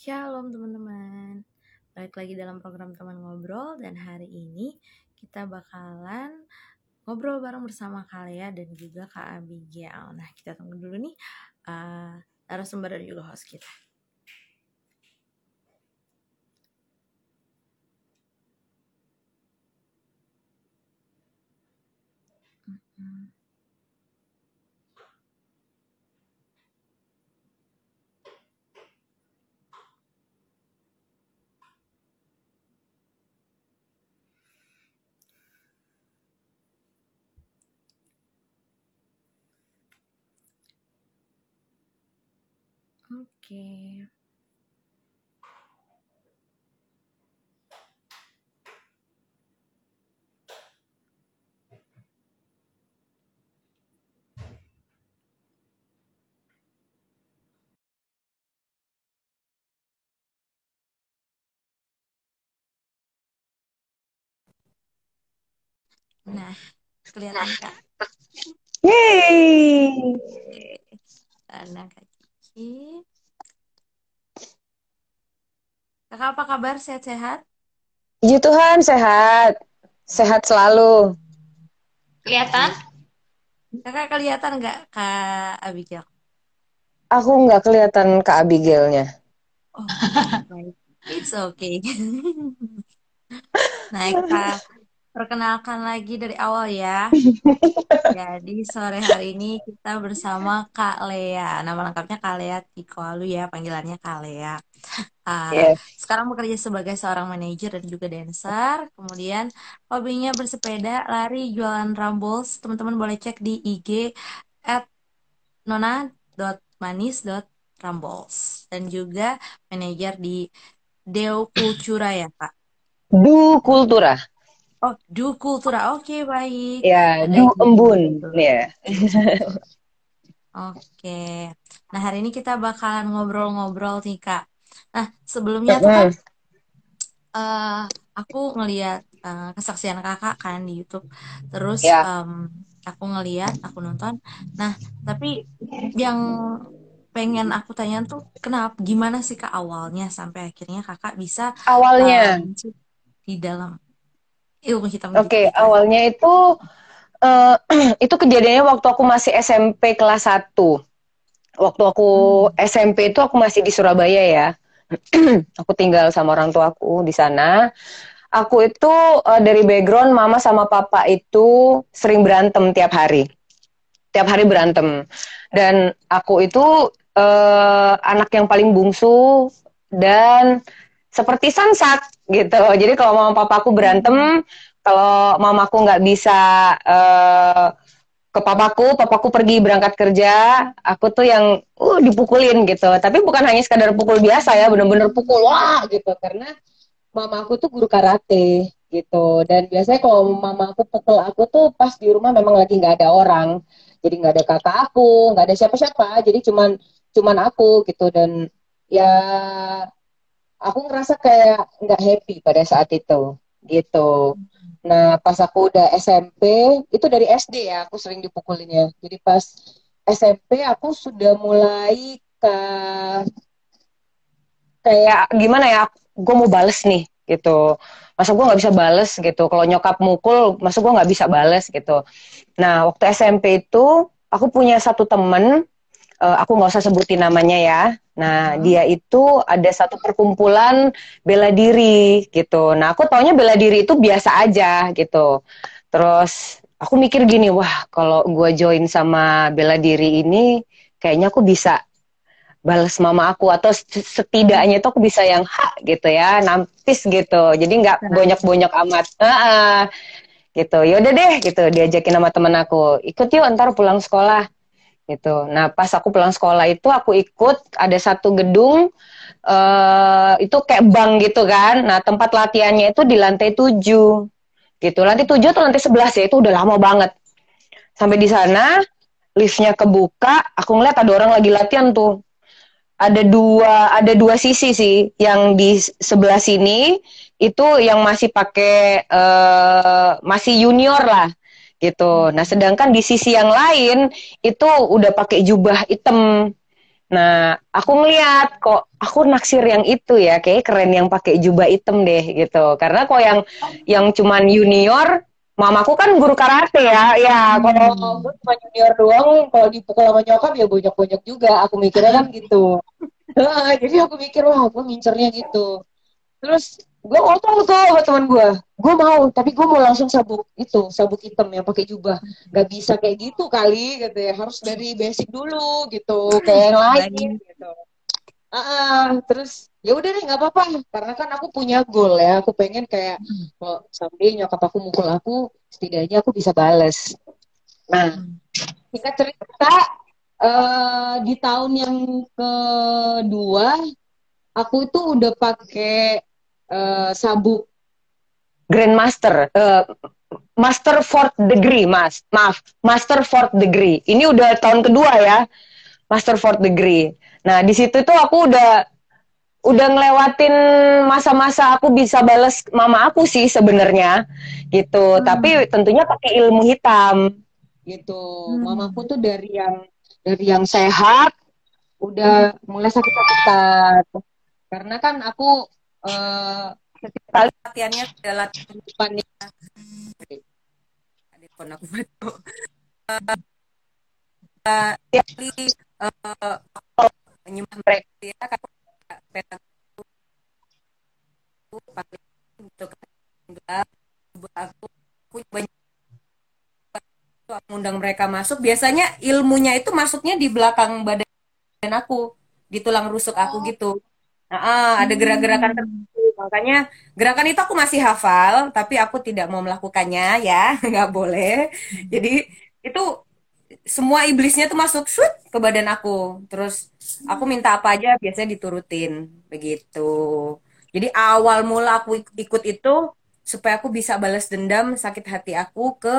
Shalom teman-teman. Balik lagi dalam program teman ngobrol Dan hari ini kita bakalan ngobrol bareng bersama Kalea dan juga Kak Abigail. Nah kita tunggu dulu nih uh, narasumber dan juga host kita Hmm. Oke. Nah, kelihatan kak. Yeay. Karena kak Kiki. Kakak apa kabar? Sehat-sehat? Puji Tuhan sehat. Sehat selalu. Kelihatan? Kakak kelihatan nggak Kak Abigail? Aku nggak kelihatan Kak Abigailnya. Oh. It's okay. nah, kita perkenalkan lagi dari awal ya. Jadi sore hari ini kita bersama Kak Lea. Nama lengkapnya Kak Lea Tikoalu ya, panggilannya Kak Lea. Uh, Yes. Sekarang bekerja sebagai seorang manajer dan juga dancer. Kemudian hobinya bersepeda, lari, jualan rumbles. Teman-teman boleh cek di IG at nona.manis.rumbles. Dan juga manajer di Deo Kultura ya Kak. Du Kultura. Oh, Du Kultura. Oke, baik. Ya, Du Embun. Ya. Oke. Nah, hari ini kita bakalan ngobrol-ngobrol nih, Kak. Nah, sebelumnya tuh kan eh, aku ngeliat eh, kesaksian kakak kan di YouTube. Terus Ya. em, aku ngeliat, aku nonton. Nah, tapi yang pengen aku tanya tuh kenapa, gimana sih Kak awalnya sampai akhirnya kakak bisa Awalnya. masuk di dalam ilmu hitam Oke, Kak? awalnya itu eh, itu kejadiannya waktu aku masih SMP kelas 1. Waktu aku Hmm. SMP itu aku masih di Surabaya ya. aku tinggal sama orang tuaku di sana. Aku itu eh, dari background mama sama papa itu sering berantem tiap hari. Tiap hari berantem. Dan aku itu eh, anak yang paling bungsu dan seperti Sansak gitu. Jadi kalau mama papaku berantem, kalau mamaku nggak bisa eh, ke papaku, papaku pergi berangkat kerja, aku tuh yang uh dipukulin gitu. Tapi bukan hanya sekadar pukul biasa ya, bener-bener pukul wah gitu karena mama aku tuh guru karate gitu. Dan biasanya kalau mama aku pukul aku tuh pas di rumah memang lagi nggak ada orang. Jadi nggak ada kakak aku, nggak ada siapa-siapa. Jadi cuman cuman aku gitu dan ya aku ngerasa kayak nggak happy pada saat itu gitu. Nah, pas aku udah SMP, itu dari SD ya, aku sering dipukulinnya. Jadi pas SMP aku sudah mulai ke kayak gimana ya, gue mau bales nih gitu. Masa gue nggak bisa bales gitu. Kalau nyokap mukul, masa gue nggak bisa bales gitu. Nah, waktu SMP itu aku punya satu temen, eh, aku nggak usah sebutin namanya ya. Nah, Hmm. dia itu ada satu perkumpulan bela diri gitu. Nah, aku taunya bela diri itu biasa aja gitu. Terus aku mikir gini, wah kalau gue join sama bela diri ini, kayaknya aku bisa balas mama aku atau set- setidaknya itu aku bisa yang ha gitu ya, nampis gitu. Jadi nggak Keren. bonyok-bonyok amat. Heeh, gitu. Yaudah deh gitu, diajakin sama temen aku, ikut yuk ntar pulang sekolah gitu. Nah pas aku pulang sekolah itu aku ikut ada satu gedung eh itu kayak bank gitu kan. Nah tempat latihannya itu di lantai 7 gitu. Lantai 7 atau lantai 11 ya itu udah lama banget. Sampai di sana liftnya kebuka, aku ngeliat ada orang lagi latihan tuh. Ada dua ada dua sisi sih, yang di sebelah sini itu yang masih pakai eh masih junior lah gitu. Nah, sedangkan di sisi yang lain itu udah pakai jubah hitam Nah, aku ngeliat kok aku naksir yang itu ya, kayak keren yang pakai jubah hitam deh gitu. Karena kok yang yang cuman junior, mamaku kan guru karate ya. Ya, kalau Hmm. gue cuma junior doang, kalau dipukul sama nyokap ya bonyok-bonyok juga. Aku mikirnya kan gitu. Jadi aku mikir, wah, gue ngincernya gitu. Terus gue ngomong tuh sama teman gue, gue mau, tapi gue mau langsung sabuk itu, sabuk hitam yang pakai jubah. Gak bisa kayak gitu kali, gitu ya. Harus dari basic dulu gitu, kayak yang lain gitu. Ah, terus ya udah deh nggak apa-apa, karena kan aku punya goal ya. Aku pengen kayak kalau someday nyokap aku mukul aku, setidaknya aku bisa bales. Nah, singkat cerita, eh, di tahun yang kedua, aku itu udah pakai eh, sabuk Grandmaster, eh, Master fourth degree, mas, maaf, Master fourth degree. Ini udah tahun kedua ya, Master fourth degree. Nah di situ tuh aku udah udah ngelewatin masa-masa aku bisa bales mama aku sih sebenarnya gitu. Hmm. Tapi tentunya pakai ilmu hitam gitu. Hmm. Mamaku tuh dari yang dari yang sehat udah mulai sakit-sakitan. Karena kan aku eh setiap kali latihannya sudah latihan depannya. Ada telepon aku batuk. Eh, setiap kali eh, menyembah mereka ya kan petak aku pakai untuk buat aku aku banyak aku ngundang mereka masuk biasanya ilmunya itu masuknya di belakang badan aku di tulang rusuk aku gitu nah, ah, ada gerak-gerakan tertentu. Makanya gerakan itu aku masih hafal tapi aku tidak mau melakukannya ya. Nggak boleh. Jadi itu semua iblisnya tuh masuk shoot ke badan aku. Terus aku minta apa aja biasanya diturutin. Begitu. Jadi awal mula aku ik- ikut itu supaya aku bisa balas dendam sakit hati aku ke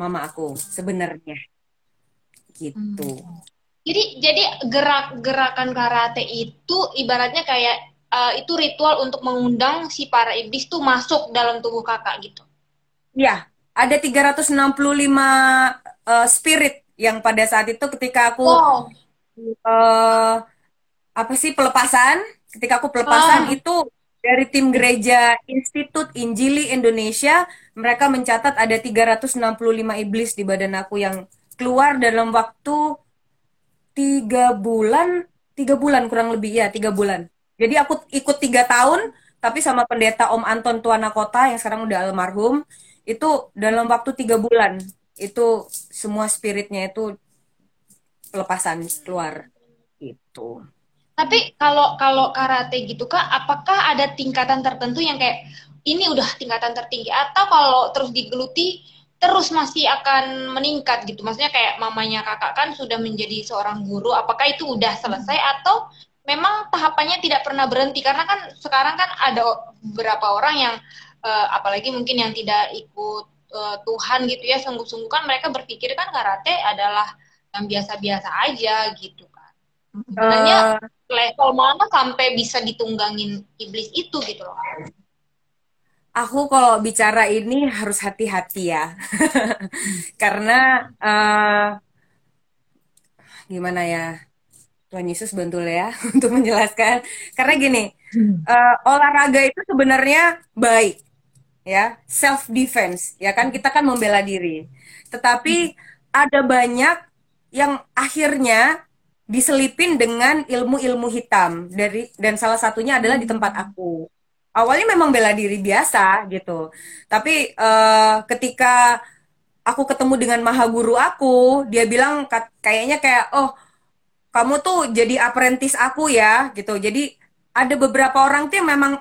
mama aku sebenarnya. Gitu Jadi jadi gerak-gerakan karate itu ibaratnya kayak eh, itu ritual untuk mengundang si para iblis tuh masuk dalam tubuh kakak gitu. ya ada 365 eh, spirit yang pada saat itu ketika aku Wow. eh apa sih pelepasan? Ketika aku pelepasan Ah. itu dari tim gereja Institut Injili Indonesia, mereka mencatat ada 365 iblis di badan aku yang keluar dalam waktu tiga bulan, tiga bulan kurang lebih ya tiga bulan. Jadi aku ikut tiga tahun, tapi sama pendeta Om Anton Tuana Kota yang sekarang udah almarhum, itu dalam waktu tiga bulan itu semua spiritnya itu pelepasan keluar gitu. Tapi kalau kalau karate gitu kak, apakah ada tingkatan tertentu yang kayak ini udah tingkatan tertinggi atau kalau terus digeluti terus masih akan meningkat gitu? Maksudnya kayak mamanya kakak kan sudah menjadi seorang guru, apakah itu udah selesai atau memang tahapannya tidak pernah berhenti? Karena kan sekarang kan ada beberapa orang yang eh, apalagi mungkin yang tidak ikut eh, Tuhan gitu ya, sungguh-sungguh kan mereka berpikir kan karate adalah yang biasa-biasa aja gitu kan. Sebenarnya Eh, level mana sampai bisa ditunggangin iblis itu gitu loh. Aku kalau bicara ini harus hati-hati ya, karena eh, gimana ya, Tuhan Yesus bantu ya untuk menjelaskan. Karena gini, eh, olahraga itu sebenarnya baik, ya, self defense, ya kan? Kita kan membela diri. Tetapi ada banyak yang akhirnya diselipin dengan ilmu-ilmu hitam. Dari dan salah satunya adalah di tempat aku awalnya memang bela diri biasa gitu. Tapi eh, ketika aku ketemu dengan maha guru aku, dia bilang kayaknya kayak oh kamu tuh jadi apprentice aku ya gitu. Jadi ada beberapa orang tuh yang memang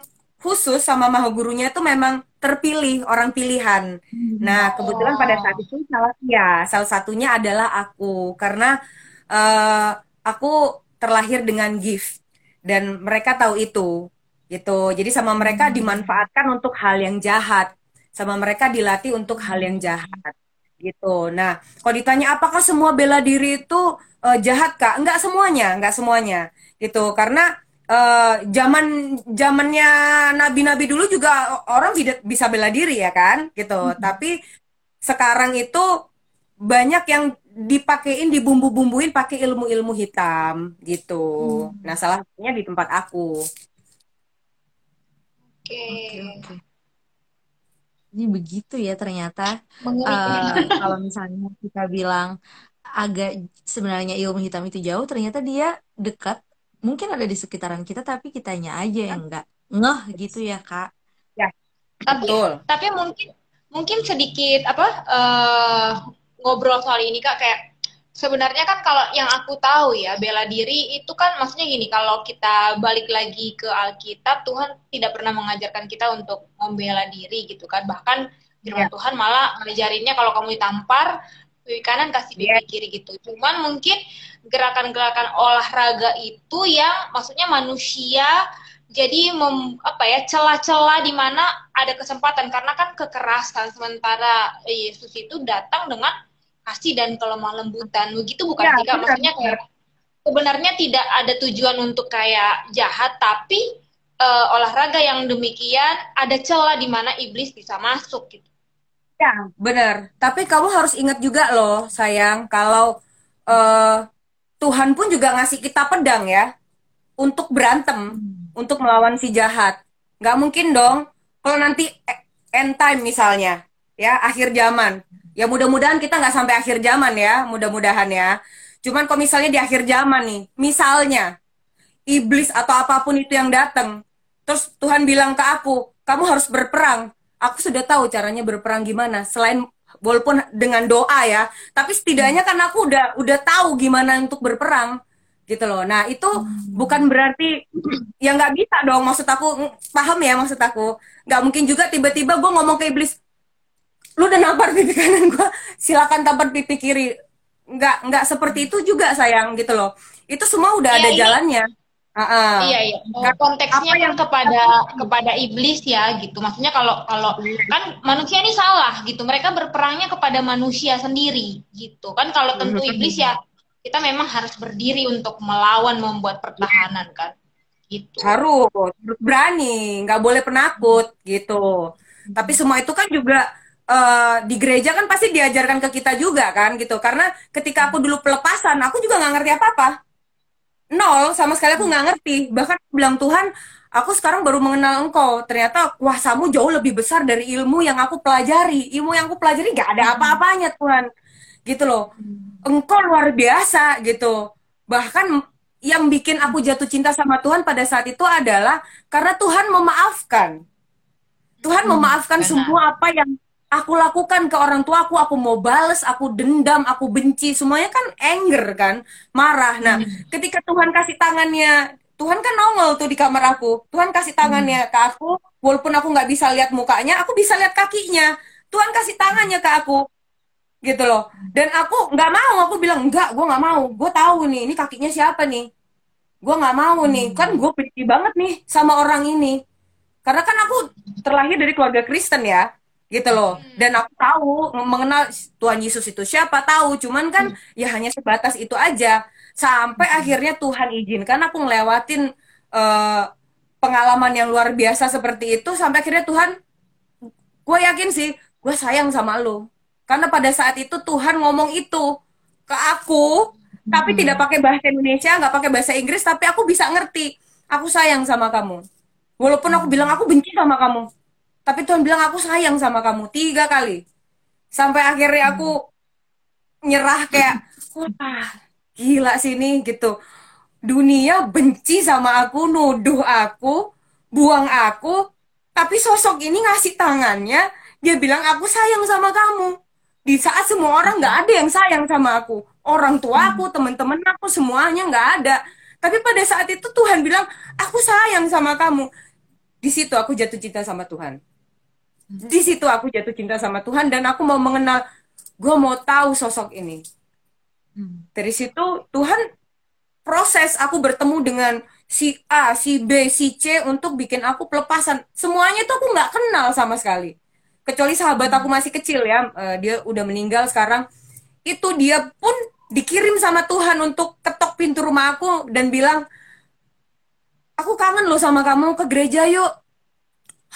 khusus sama maha gurunya tuh memang terpilih orang pilihan. Nah, kebetulan pada saat itu salah ya, salah satunya adalah aku karena eh, aku terlahir dengan gift dan mereka tahu itu gitu. Jadi sama mereka dimanfaatkan untuk hal yang jahat, sama mereka dilatih untuk hal yang jahat gitu. Nah, kalau ditanya apakah semua bela diri itu eh, jahat Kak? Enggak semuanya, enggak semuanya gitu. Karena eh, zaman zamannya nabi-nabi dulu juga orang bisa bela diri ya kan gitu. Tapi sekarang itu banyak yang dipakein dibumbu-bumbuin pakai ilmu-ilmu hitam gitu. Hmm. Nah, salah satunya di tempat aku. Oke. Oke, oke. Ini begitu ya ternyata. Eh, kalau misalnya kita bilang agak sebenarnya ilmu hitam itu jauh, ternyata dia dekat. Mungkin ada di sekitaran kita, tapi kitanya aja yang nggak ngeh gitu ya, Kak. tapi Betul. tapi mungkin mungkin sedikit apa eh, ngobrol soal ini kak kayak sebenarnya kan kalau yang aku tahu ya bela diri itu kan maksudnya gini kalau kita balik lagi ke Alkitab Tuhan tidak pernah mengajarkan kita untuk membela diri gitu kan bahkan firman Iya. Tuhan malah ngajarinnya kalau kamu ditampar pipi kanan kasih pipi Iya. kiri gitu cuman mungkin gerakan-gerakan olahraga itu yang maksudnya manusia jadi mem, apa ya celah-celah di mana ada kesempatan karena kan kekerasan sementara Yesus itu datang dengan kasih dan kelemah lembutan begitu bukan Ya, benar, maksudnya kayak sebenarnya tidak ada tujuan untuk kayak jahat tapi eh, olahraga yang demikian ada celah di mana iblis bisa masuk gitu Ya, benar. Tapi kamu harus ingat juga loh, sayang, kalau eh, Tuhan pun juga ngasih kita pedang ya untuk berantem, untuk melawan si jahat. Nggak mungkin dong kalau nanti e- end time misalnya, ya akhir zaman. Ya mudah-mudahan kita nggak sampai akhir zaman ya, mudah-mudahan ya. Cuman kalau misalnya di akhir zaman nih, misalnya iblis atau apa pun itu yang datang, terus Tuhan bilang ke aku, kamu harus berperang. Aku sudah tahu caranya berperang gimana. Selain walaupun dengan doa ya, tapi setidaknya kan aku udah udah tahu gimana untuk berperang gitu loh. Nah itu bukan berarti ya nggak bisa dong. Maksud aku mm, paham ya maksud aku. Nggak mungkin juga tiba-tiba gue ngomong ke iblis, lu udah nampar pipi kanan gue, silakan tampar pipi kiri. Nggak nggak seperti itu juga sayang gitu loh. Itu semua udah Iya, ada ini- jalannya. Ah. Iya iya. Konteksnya kan yang- kepada kepada iblis ya gitu. Maksudnya kalau kalau kan manusia ini salah gitu. Mereka berperangnya kepada manusia sendiri gitu. Kan kalau tentu iblis ya kita memang harus berdiri untuk melawan membuat pertahanan kan. Gitu. harus berani nggak boleh penakut gitu tapi semua itu kan juga eh, di gereja kan pasti diajarkan ke kita juga kan gitu. Karena ketika aku dulu pelepasan aku juga nggak ngerti apa apa nol sama sekali aku nggak ngerti. Bahkan aku bilang Tuhan aku sekarang baru mengenal engkau. Ternyata kuasamu jauh lebih besar dari ilmu yang aku pelajari. Ilmu yang aku pelajari nggak ada apa-apanya Tuhan. Gitu loh. Engkau luar biasa gitu. Bahkan yang bikin aku jatuh cinta sama Tuhan pada saat itu adalah karena Tuhan memaafkan. Tuhan memaafkan benar. semua apa yang aku lakukan ke orang tua aku aku mau bales aku dendam aku benci. Semuanya kan anger kan? Marah. Nah ketika Tuhan kasih tangannya Tuhan kan nongol tuh di kamar aku. Tuhan kasih tangannya ke aku walaupun aku nggak bisa lihat mukanya aku bisa lihat kakinya. Tuhan kasih tangannya ke aku gitu loh. Dan aku nggak mau aku bilang enggak gue nggak mau. Gue tahu nih ini kakinya siapa nih. Gue nggak mau nih. Kan gue benci banget nih sama orang ini. Karena kan aku terlahir dari keluarga Kristen ya gitu loh. Dan aku tahu mengenal Tuhan Yesus itu siapa tahu. Cuman kan ya hanya sebatas itu aja. Sampai akhirnya Tuhan izinkan aku ngelewatin eh, pengalaman yang luar biasa seperti itu. Sampai akhirnya Tuhan gue yakin sih gue sayang sama lo karena pada saat itu Tuhan ngomong itu ke aku tapi tidak pakai bahasa Indonesia nggak pakai bahasa Inggris tapi aku bisa ngerti. Aku sayang sama kamu. Walaupun aku bilang aku benci sama kamu tapi Tuhan bilang aku sayang sama kamu tiga kali. Sampai akhirnya aku nyerah kayak wah gila sini gitu. Dunia benci sama aku nuduh aku buang aku tapi sosok ini ngasih tangannya dia bilang aku sayang sama kamu. Di saat semua orang nggak ada yang sayang sama aku orang tua aku teman-teman aku semuanya nggak ada. Tapi pada saat itu Tuhan bilang aku sayang sama kamu. Di situ aku jatuh cinta sama Tuhan di situ aku jatuh cinta sama Tuhan dan aku mau mengenal gue mau tahu sosok ini Hmm. dari situ Tuhan proses aku bertemu dengan si A, si B, si C untuk bikin aku pelepasan. Semuanya tuh aku nggak kenal sama sekali. Kecuali sahabat aku masih kecil ya, eh, dia udah meninggal sekarang. Itu dia pun dikirim sama Tuhan untuk ketok pintu rumah aku dan bilang, aku kangen loh sama kamu ke gereja yuk.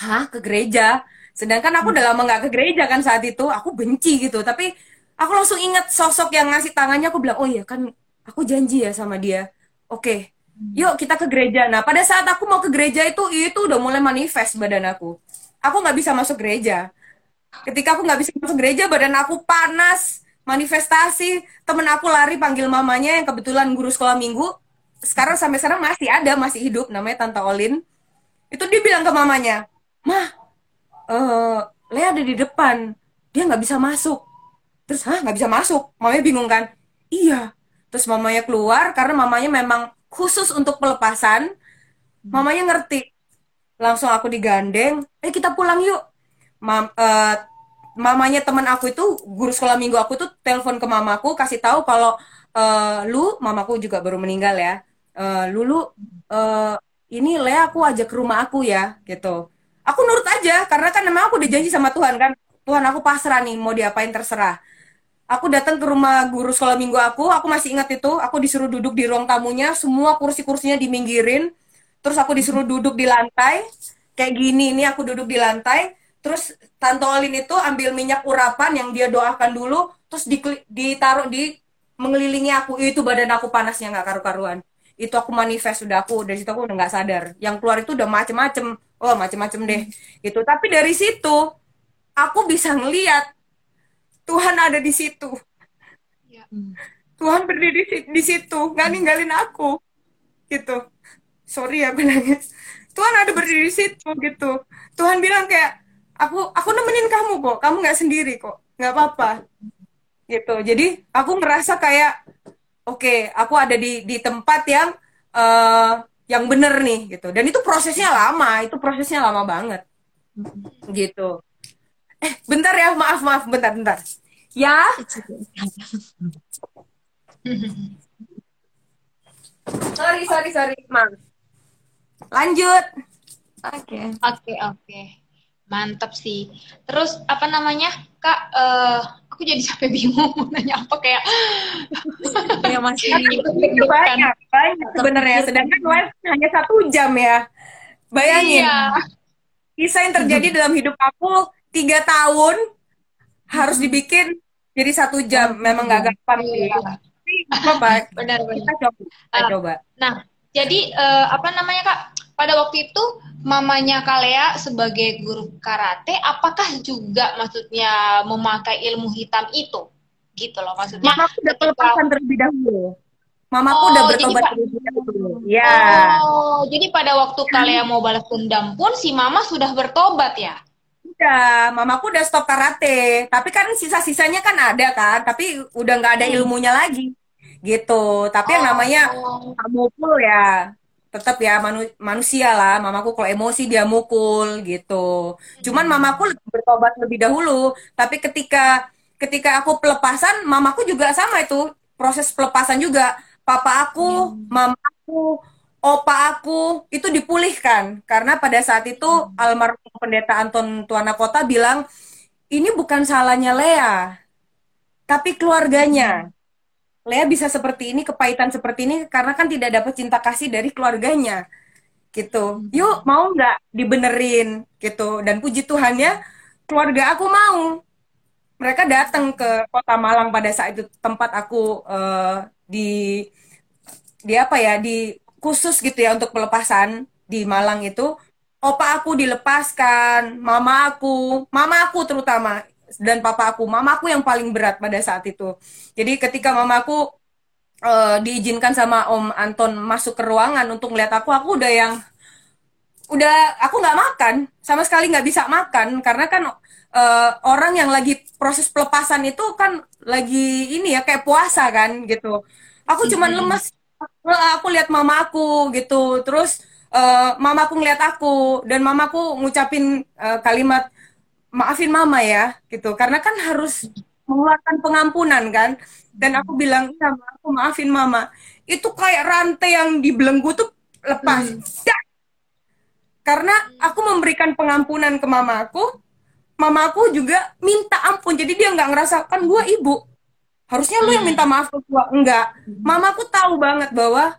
Hah, ke gereja? Sedangkan aku udah lama nggak ke gereja kan saat itu, aku benci gitu. Tapi aku langsung ingat sosok yang ngasih tangannya aku bilang oh iya kan aku janji ya sama dia. Oke yuk kita ke gereja. Nah pada saat aku mau ke gereja itu itu udah mulai manifest badan aku. Aku nggak bisa masuk gereja. Ketika aku nggak bisa masuk gereja badan aku panas manifestasi. Temen aku lari panggil mamanya yang kebetulan guru sekolah minggu. Sekarang sampai sekarang masih ada masih hidup namanya tante Olin. Itu dia bilang ke mamanya mah uh, Lea ada di depan. Dia nggak bisa masuk. Terus hah nggak bisa masuk? Mamanya bingung kan. Iya. Terus mamanya keluar karena mamanya memang khusus untuk pelepasan. Mamanya ngerti. Langsung aku digandeng eh kita pulang yuk. Mam, uh, mamanya teman aku itu guru sekolah minggu aku tuh telepon ke mamaku kasih tahu kalau uh, lu mamaku juga baru meninggal ya uh, lulu uh, ini Lea aku ajak ke rumah aku ya gitu aku nurut aja karena kan memang aku udah janji sama Tuhan kan? Tuhan aku pasrah nih mau diapain terserah. Aku datang ke rumah guru sekolah minggu aku aku masih ingat itu aku disuruh duduk di ruang tamunya semua kursi-kursinya diminggirin. Terus aku disuruh duduk di lantai kayak gini ini aku duduk di lantai. Terus Tante Olin itu ambil minyak urapan yang dia doakan dulu terus di, ditaruh di mengelilingi aku. Itu badan aku panasnya nggak karu-karuan. Itu aku manifest sudah aku dari situ aku udah nggak sadar. Yang keluar itu udah macem-macem oh macem-macem deh. Itu tapi dari situ aku bisa ngeliat Tuhan ada di situ. Ya. Tuhan berdiri di, di situ. Nggak ninggalin aku. Gitu. Sorry ya nangis. Tuhan ada berdiri di situ gitu. Tuhan bilang kayak aku aku nemenin kamu kok. Kamu nggak sendiri kok. Nggak apa-apa. Gitu. Jadi aku ngerasa kayak oke okay, aku ada di di tempat yang uh, yang bener nih gitu. Dan itu prosesnya lama itu prosesnya lama banget. Gitu. Eh bentar ya maaf maaf bentar bentar. Ya? Sorry sorry sorry maaf. Lanjut. Oke. Okay. oke okay, oke. okay. Mantap sih. Terus apa namanya, Kak? Uh, aku jadi sampai bingung mau nanya apa kayak. ya masih banyak, banyak sebenarnya. Sedangkan live hanya satu jam ya. Bayangin. Iya. Kisah yang terjadi dalam hidup aku tiga tahun harus dibikin jadi satu jam. Memang nggak gampang sih. Iya. Apa? Benar, benar. Kita coba. Kita uh, coba. Nah, jadi uh, apa namanya kak? Pada waktu itu mamanya Kalea sebagai guru karate, apakah juga maksudnya memakai ilmu hitam itu? Gitu loh maksudnya. Mamaku udah pelepasan terlebih dahulu. Mamaku oh, udah bertobat terlebih dahulu. Ya. Oh, jadi pada waktu Kalea mau balas dendam pun si mama sudah bertobat ya? Udah, mamaku udah stop karate. Tapi kan sisa-sisanya kan ada kan, tapi udah nggak ada hmm. ilmunya lagi gitu tapi oh. yang namanya mukul ya tetap ya manu manusia lah. Mamaku kalau emosi dia mukul gitu. Cuman hmm. mamaku bertobat lebih dahulu. Tapi ketika ketika aku pelepasan mamaku juga sama itu. Proses pelepasan juga. Papa aku hmm. mamaku opa aku itu dipulihkan. Karena pada saat itu hmm. almarhum pendeta Anton Tuana Kota bilang ini bukan salahnya Lea tapi keluarganya Lea bisa seperti ini, kepahitan seperti ini karena kan tidak dapat cinta kasih dari keluarganya. Gitu. Yuk, mau nggak dibenerin gitu. Dan puji Tuhan ya, keluarga aku mau. Mereka datang ke Kota Malang pada saat itu tempat aku uh, di di apa ya, di khusus gitu ya untuk pelepasan di Malang itu. Opa aku dilepaskan, mama aku, mama aku terutama dan papa aku, mamaku yang paling berat pada saat itu. Jadi ketika mamaku uh, diizinkan sama Om Anton masuk ke ruangan untuk melihat aku, aku udah yang udah aku nggak makan. Sama sekali nggak bisa makan. Karena kan uh, orang yang lagi proses pelepasan itu kan lagi ini ya kayak puasa kan gitu. Aku cuman lemas aku lihat mamaku gitu. Terus uh, mamaku ngeliat aku. Dan mamaku ngucapin uh, kalimat maafin mama ya gitu. Karena kan harus mengeluarkan pengampunan kan. Dan aku bilang iya aku maafin mama. Itu kayak rantai yang dibelenggu tuh lepas. Hmm. karena aku memberikan pengampunan ke mamaku mamaku juga minta ampun. Jadi dia nggak ngerasa kan gue ibu. Harusnya lu yang minta hmm. maaf ke gue enggak. Hmm. mamaku tahu banget bahwa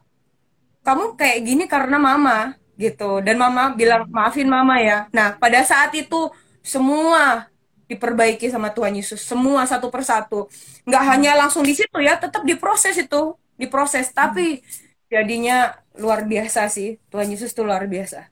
kamu kayak gini karena mama gitu. Dan mama bilang maafin mama ya. Nah pada saat itu semua diperbaiki sama Tuhan Yesus. Semua satu persatu. Nggak hanya langsung di situ ya tetap diproses itu. Diproses. Tapi jadinya luar biasa sih. Tuhan Yesus tuh luar biasa.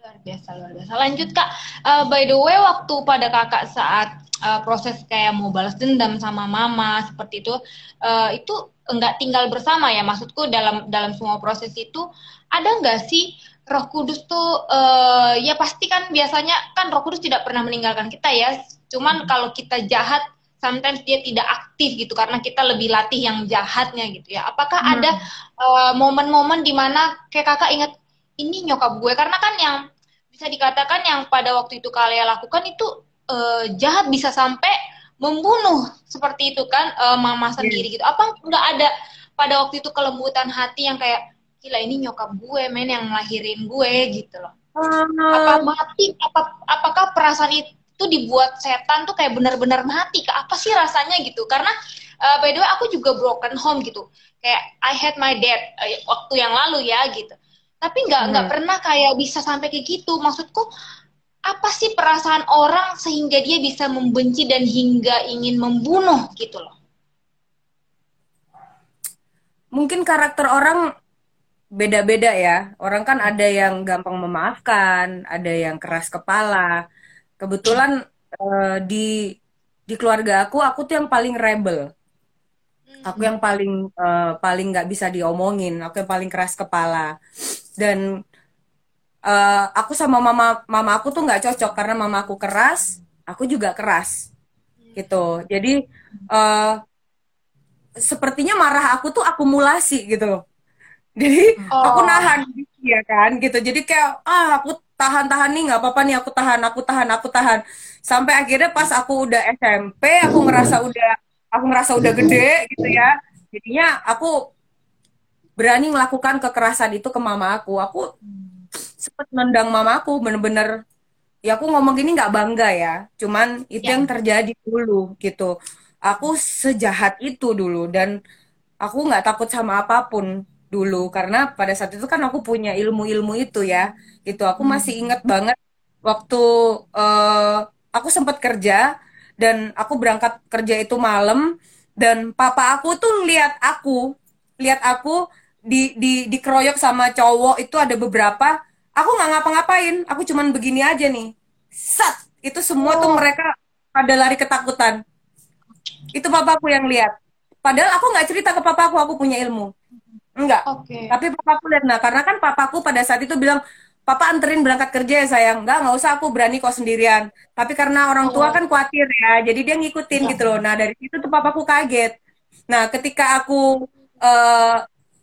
Luar biasa luar biasa. Lanjut kak. Uh, by the way waktu pada kakak saat uh, proses kayak mau balas dendam sama mama seperti itu uh, itu enggak tinggal bersama ya? Maksudku dalam dalam semua proses itu ada nggak sih Roh Kudus tuh uh, ya pasti kan biasanya kan Roh Kudus tidak pernah meninggalkan kita ya cuman hmm. kalau kita jahat sometimes dia tidak aktif gitu karena kita lebih latih yang jahatnya gitu ya apakah hmm. ada momen-momen uh, di mana kayak kakak ingat ini nyokap gue karena kan yang bisa dikatakan yang pada waktu itu kalian lakukan itu uh, jahat bisa sampai membunuh seperti itu kan uh, mama iya. sendiri gitu apa nggak ada pada waktu itu kelembutan hati yang kayak gila ini nyokap gue men yang ngelahirin gue gitu loh. Apa mati apa apakah perasaan itu dibuat setan tuh kayak benar-benar mati? Ke apa sih rasanya gitu? Karena uh, by the way aku juga broken home gitu. Kayak I had my dad uh, waktu yang lalu ya gitu. Tapi nggak nggak hmm. pernah kayak bisa sampai kayak gitu. Maksudku apa sih perasaan orang sehingga dia bisa membenci dan hingga ingin membunuh gitu loh? Mungkin karakter orang beda-beda ya. Orang kan ada yang gampang memaafkan, ada yang keras kepala. Kebetulan uh, di di keluarga aku, aku tuh yang paling rebel. Aku hmm. yang paling uh, paling nggak bisa diomongin. Aku yang paling keras kepala. Dan uh, aku sama mama mama aku tuh nggak cocok karena mama aku keras, aku juga keras, gitu. Jadi uh, sepertinya marah aku tuh akumulasi gitu. Jadi oh. aku nahan, ya kan, gitu. Jadi kayak ah aku tahan-tahan nih nggak apa-apa nih aku tahan, aku tahan, aku tahan. Sampai akhirnya pas aku udah SMP, aku ngerasa udah aku ngerasa udah gede gitu ya. Jadinya aku berani melakukan kekerasan itu ke mama aku. Aku sempet nendang mamaku bener-bener ya aku ngomong gini nggak bangga ya cuman itu ya. yang terjadi dulu gitu aku sejahat itu dulu dan aku nggak takut sama apa pun dulu. Karena pada saat itu kan aku punya ilmu-ilmu itu ya. Itu aku masih hmm. ingat banget waktu uh, aku sempat kerja dan aku berangkat kerja itu malam dan papa aku tuh lihat aku lihat aku di di dikeroyok sama cowok itu ada beberapa. Aku nggak ngapa-ngapain aku cuman begini aja nih. Sat itu semua oh. tuh mereka pada lari ketakutan. Itu papaku yang lihat padahal aku nggak cerita ke papaku aku punya ilmu enggak okay. tapi papaku lihat nah karena kan papaku pada saat itu bilang papa anterin berangkat kerja ya sayang enggak nggak usah aku berani kok sendirian tapi karena orang tua oh. kan khawatir ya jadi dia ngikutin ya. gitu loh nah dari situ tuh papaku kaget nah ketika aku uh,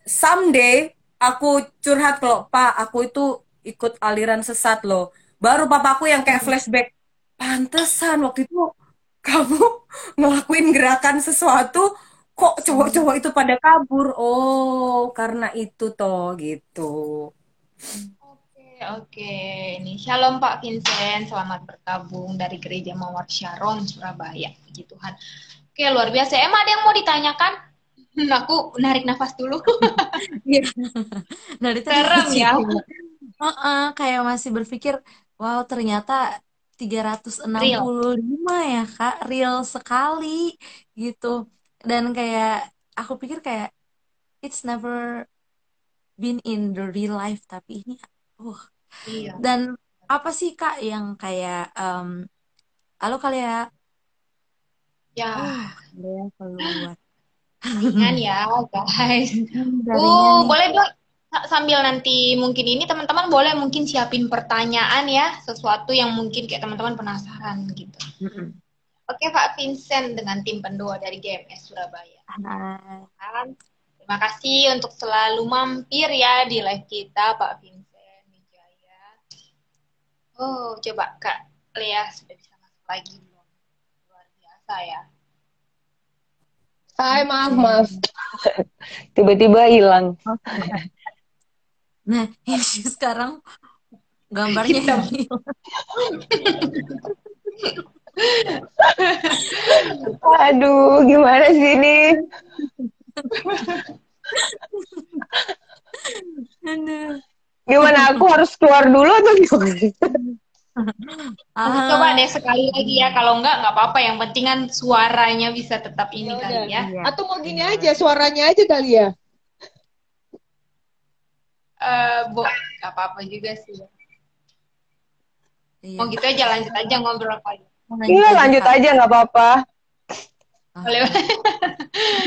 someday aku curhat kalau pak aku itu ikut aliran sesat loh. Baru papaku yang kayak flashback, pantesan waktu itu kamu ngelakuin gerakan sesuatu kok cowok-cowok itu pada kabur. Oh, karena itu toh gitu. Oke, oke. Ini Shalom Pak Vincent, selamat bergabung dari Gereja Mawar Sharon Surabaya. Puji Tuhan. Oke, luar biasa. Emang ada yang mau ditanyakan? Aku narik nafas dulu. Iya. Dari Serem ya. Uh -uh, kayak masih berpikir, wow ternyata 365 Real. ya kak, real sekali gitu. Dan kayak aku pikir kayak it's never been in the real life tapi ini, uh. Iya. Dan apa sih kak yang kayak, um, halo kali ya? Ya. Keluar. Ringan ya guys. Uh, boleh dong sambil nanti mungkin ini teman-teman boleh mungkin siapin pertanyaan ya sesuatu yang mungkin kayak teman-teman penasaran gitu. Oke Pak Vincent dengan tim pendua dari GMS Surabaya. Hai. Terima kasih untuk selalu mampir ya di live kita Pak Vincent Wijaya. Oh coba Kak Lea sudah bisa masuk lagi belum? Luar biasa ya. Hai maaf maaf tiba-tiba hilang. Nah, ini sekarang gambarnya Hitam. Aduh, gimana sih ini? Gimana aku harus keluar dulu atau gimana? Nanti coba deh sekali lagi ya. Kalau enggak, nggak apa-apa. Yang penting kan suaranya bisa tetap ini Ya kali ya. Iya. Atau mau gini aja, suaranya aja kali ya. Eh, bu, nggak apa-apa juga sih. Iya. Mau gitu aja lanjut aja ngobrol kali. Iya lanjut aja nggak apa-apa. Boleh.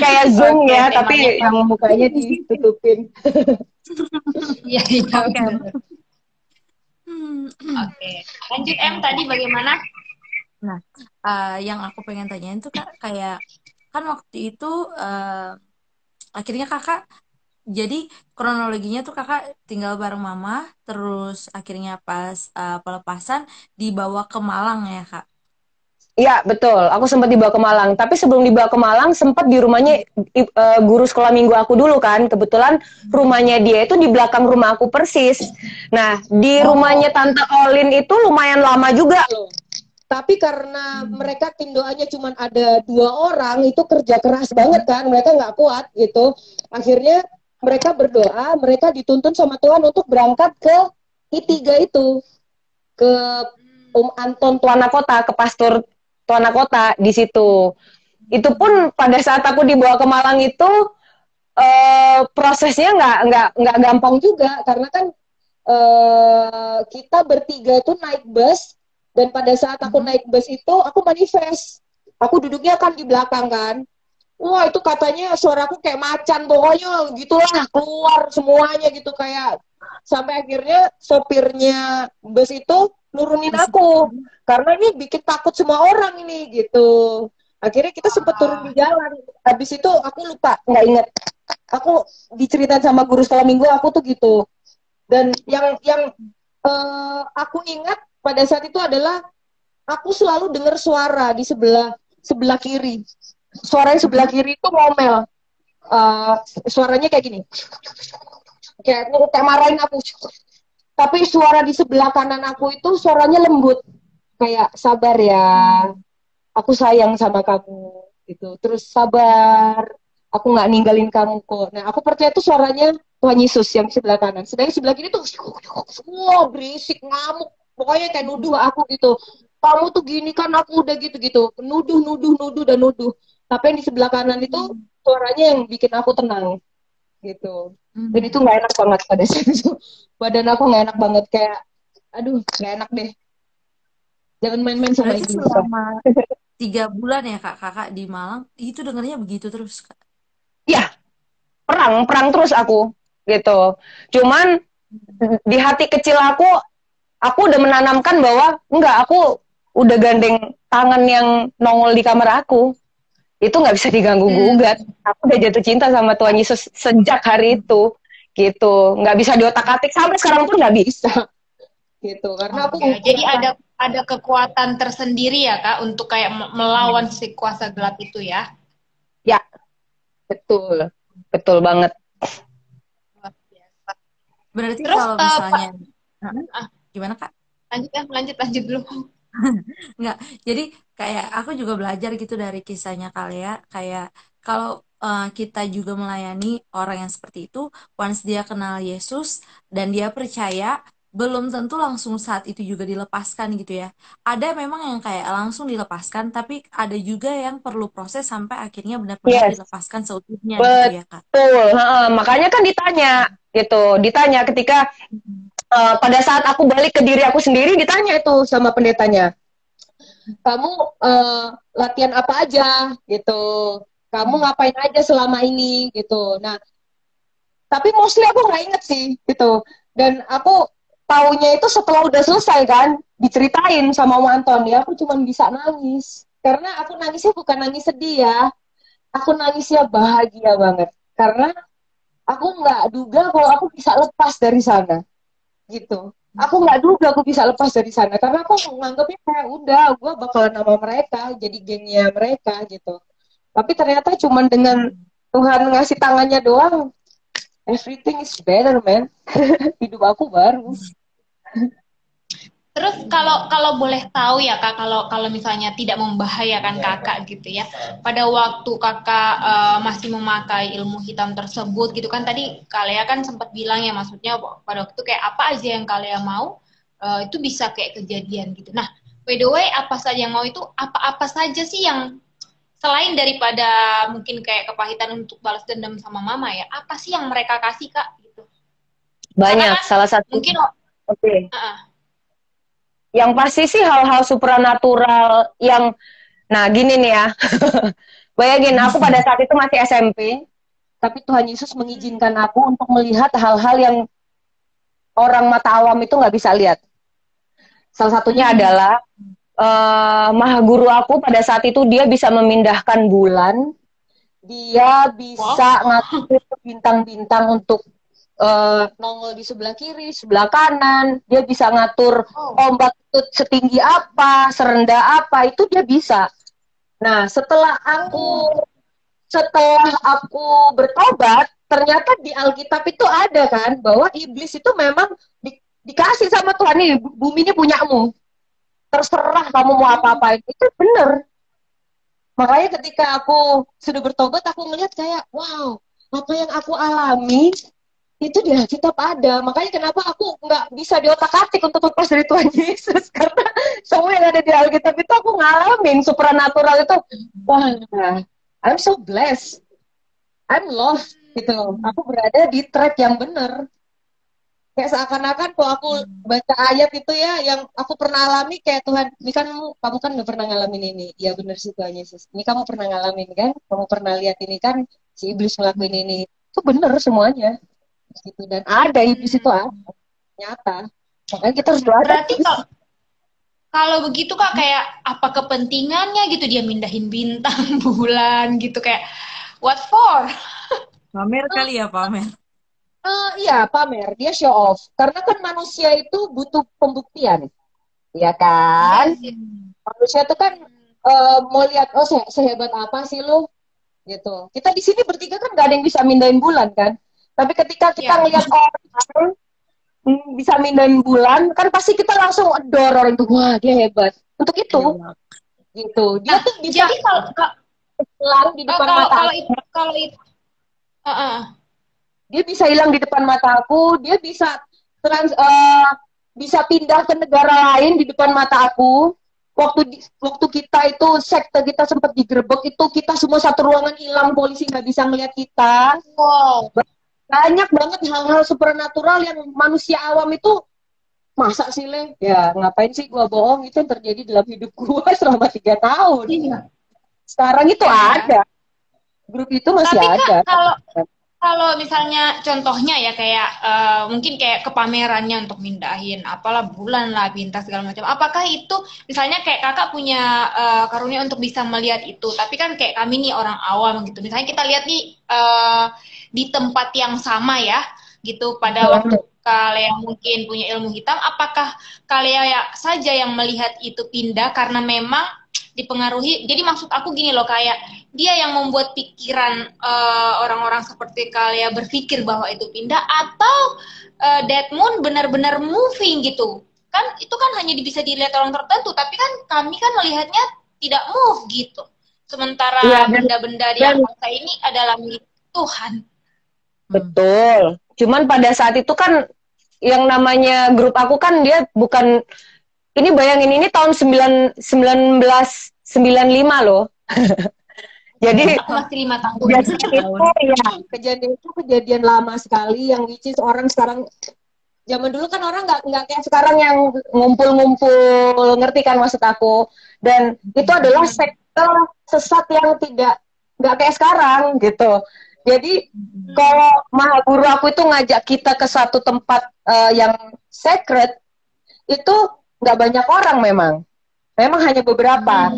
Kayak zoom Oke, ya, temanya tapi Yang mukanya ditutupin. Iya, iya. Oke. Hmm. Oke. Lanjut M tadi bagaimana? Eh, yang aku pengen tanyain tuh kak kayak kan waktu itu eh, akhirnya kakak jadi kronologinya tuh kakak tinggal bareng mama terus akhirnya pas eh, pelepasan dibawa ke Malang ya kak Iya betul, aku sempat dibawa ke Malang. Tapi sebelum dibawa ke Malang, sempat di rumahnya eh, guru sekolah minggu aku dulu kan. Kebetulan rumahnya dia itu di belakang rumah aku persis. Nah di rumahnya Tante Olin itu lumayan lama juga. loh. Tapi karena mereka tim doanya cuma ada dua orang, itu kerja keras banget kan, mereka nggak kuat gitu. Akhirnya mereka berdoa, mereka dituntun sama Tuhan untuk berangkat ke I3 itu, ke Om Anton Tuana Kota ke pastor Tuana Kota di situ. Itu pun pada saat aku dibawa ke Malang itu eh, prosesnya nggak nggak nggak gampang juga karena kan eh, kita bertiga itu naik bus dan pada saat aku naik bus itu aku manifest. Aku duduknya kan di belakang kan. Wah itu katanya suaraku kayak macan pokoknya gitulah keluar semuanya gitu kayak sampai akhirnya sopirnya bus itu nurunin aku. karena ini bikin takut semua orang ini gitu. Akhirnya kita sempat turun di jalan. Habis itu aku lupa nggak inget aku diceritain sama guru sekolah minggu aku tuh gitu. Dan yang yang eh, aku ingat pada saat itu adalah aku selalu dengar suara di sebelah sebelah kiri. Suara yang sebelah kiri itu ngomel. Eh, suaranya kayak gini. Kayak kayak marahin aku tapi suara di sebelah kanan aku itu suaranya lembut. Kayak sabar ya aku sayang sama kamu gitu. Terus sabar aku nggak ninggalin kamu kok. Nah aku percaya itu suaranya Tuhan Yesus yang di sebelah kanan. Sedangkan sebelah kiri tuh semua berisik ngamuk. Pokoknya kayak nuduh aku gitu. Kamu tuh gini kan aku udah gitu gitu. Nuduh nuduh nuduh dan nuduh. Tapi yang di sebelah kanan itu suaranya yang bikin aku tenang gitu. Dan itu nggak enak banget pada saat itu. Badan aku nggak enak banget kayak aduh nggak enak deh. Jangan main-main sama ibu. selama tiga bulan ya kak? Kakak di Malang? Itu dengarnya begitu terus kak? Perang perang terus aku gitu. Cuman di hati kecil aku aku udah menanamkan bahwa enggak aku udah gandeng tangan yang nongol di kamar aku itu nggak bisa diganggu gugat aku udah jatuh cinta sama Tuhan Yesus sejak hari itu gitu nggak bisa diotak atik sampai sekarang pun nggak bisa gitu karena aku Ya, jadi ada ada kekuatan tersendiri ya kak untuk kayak me- melawan si kuasa gelap itu ya. betul betul banget Luar biasa. berarti Terus, kalau eh, misalnya Ah. Hah? gimana kak Lanjut ya, lanjut lanjut dulu. Jadi kayak aku juga belajar gitu dari kisahnya Kalia, kayak kalau eh, kita juga melayani orang yang seperti itu, once dia kenal Yesus dan dia percaya, belum tentu langsung saat itu juga dilepaskan gitu ya. Ada memang yang kayak langsung dilepaskan, tapi ada juga yang perlu proses sampai akhirnya benar-benar Yes. dilepaskan seutuhnya gitu ya kak. betul makanya kan ditanya gitu ditanya ketika eh, pada saat aku balik ke diri aku sendiri ditanya itu sama pendetanya. Kamu eh, latihan apa aja? Gitu. Kamu ngapain aja selama ini? Gitu. Nah tapi mostly aku nggak inget sih gitu. Dan aku taunya itu setelah udah selesai kan diceritain sama Om Anton ya aku cuma bisa nangis. Karena aku nangisnya bukan nangis sedih ya. Aku nangisnya bahagia banget. Karena aku nggak duga kalau aku bisa lepas dari sana gitu. Aku nggak duga aku bisa lepas dari sana karena aku nganggapnya kayak udah gue bakalan sama mereka jadi gengnya mereka gitu. Tapi ternyata cuman dengan Tuhan ngasih tangannya doang everything is better man. Hidup aku baru Terus kalau kalau boleh tahu ya kak, kalau kalau misalnya tidak membahayakan kakak gitu ya, pada waktu kakak eh, masih memakai ilmu hitam tersebut gitu kan tadi Kalea kan sempat bilang ya maksudnya pada waktu itu kayak apa aja yang Kalea mau eh, itu bisa kayak kejadian gitu. Nah, by the way, apa saja yang mau itu apa-apa saja sih yang selain daripada mungkin kayak kepahitan untuk balas dendam sama mama ya, apa sih yang mereka kasih kak gitu? Banyak. Karena Salah satu. Mungkin Oke. uh, Yang pasti sih hal-hal supranatural yang, nah gini nih ya. Bayangin aku pada saat itu masih SMP, tapi Tuhan Yesus mengizinkan aku untuk melihat hal-hal yang orang mata awam itu nggak bisa lihat. Salah satunya adalah eh maha guru aku pada saat itu dia bisa memindahkan bulan, dia bisa ngatur bintang-bintang untuk eh, nongol di sebelah kiri, sebelah kanan, dia bisa ngatur oh, ombak itu setinggi apa, serendah apa, itu dia bisa. Nah, setelah aku setelah aku bertobat, ternyata di Alkitab itu ada kan bahwa iblis itu memang di- dikasih sama Tuhan nih, bu- bumi ini punyamu. Terserah kamu mau apa-apain. Itu bener. Makanya ketika aku sudah bertobat, aku ngeliat kayak, wow, apa yang aku alami itu di Alkitab ada. Makanya kenapa aku nggak bisa di otak-atik untuk lepas dari Tuhan Yesus. Karena semua yang ada di Alkitab itu aku ngalamin. Supernatural itu, wah, I'm so blessed. I'm lost gitu. Aku berada di track yang benar. Kayak seakan-akan kok aku baca ayat itu ya yang aku pernah alami kayak Tuhan, ini kan kamu, kamu kan nggak pernah ngalamin ini. Ya benar sih Tuhan Yesus. Ini kamu pernah ngalamin kan? Kamu pernah lihat ini kan si iblis ngelakuin ini. Itu benar semuanya. Gitu dan ada iblis itu ada. Nyata. Makanya kita harus doa. berarti kalau kalau begitu kak kayak apa kepentingannya gitu dia mindahin bintang bulan gitu kayak what for? Pamer kali ya pamer. Eh, iya, pamer. Dia show off. Karena kan manusia itu butuh pembuktian. Iya kan? Manusia itu kan eh, mau lihat, oh se sehebat apa sih lu? Gitu. Kita di sini bertiga kan gak ada yang bisa mindahin bulan kan? Tapi ketika kita Iya. ngelihat orang hmm, bisa mindahin bulan, kan pasti kita langsung adore orang itu. Wah, dia hebat. Untuk itu, gitu. Dia tuh bisa Jadi kalau ka- hilang di kalau depan kalau, mata kalau itu kalau itu Uh, uh. dia bisa hilang di depan mata aku, dia bisa trans eh, bisa pindah ke negara lain di depan mata aku. Waktu di, waktu kita itu sekte kita sempat digerebek itu kita semua satu ruangan hilang polisi nggak bisa ngeliat kita. wow Banyak banget hal-hal supernatural yang manusia awam itu masa sih le? Ya ngapain sih gua bohong itu yang terjadi dalam hidup gua selama tiga tahun. Iya. Sekarang itu Iya. ada. Grup itu masih Tapi ada. kak kalau kalau misalnya contohnya ya kayak eh, mungkin kayak kepamerannya untuk mindahin apalah bulan lah bintang segala macam. Apakah itu misalnya kayak kakak punya eh, karunia untuk bisa melihat itu, tapi kan kayak kami nih orang awam gitu. Misalnya kita lihat nih eh, di tempat yang sama ya, gitu pada Hmm. waktu kalian mungkin punya ilmu hitam, apakah kalian ya saja yang melihat itu pindah karena memang dipengaruhi. Jadi maksud aku gini loh kayak dia yang membuat pikiran eh, orang-orang seperti kalian berpikir bahwa itu pindah atau eh, Dead Moon benar-benar moving gitu. Kan itu kan hanya bisa dilihat orang tertentu, tapi kan kami kan melihatnya tidak move gitu. Sementara dan- benda-benda di angkasa ini adalah milik Tuhan. Betul. Cuman pada saat itu kan yang namanya grup aku kan dia bukan ini bayangin ini tahun 9 1995 loh. Jadi Aku masih lima tahun. biasanya itu ya kejadian itu kejadian lama sekali yang which is orang sekarang zaman dulu kan orang nggak nggak kayak sekarang yang ngumpul-ngumpul ngerti kan maksud aku dan itu adalah sekte sesat yang tidak nggak kayak sekarang gitu jadi kalau maha guru aku itu ngajak kita ke satu tempat eh, yang sacred itu nggak banyak orang memang. Memang hanya beberapa.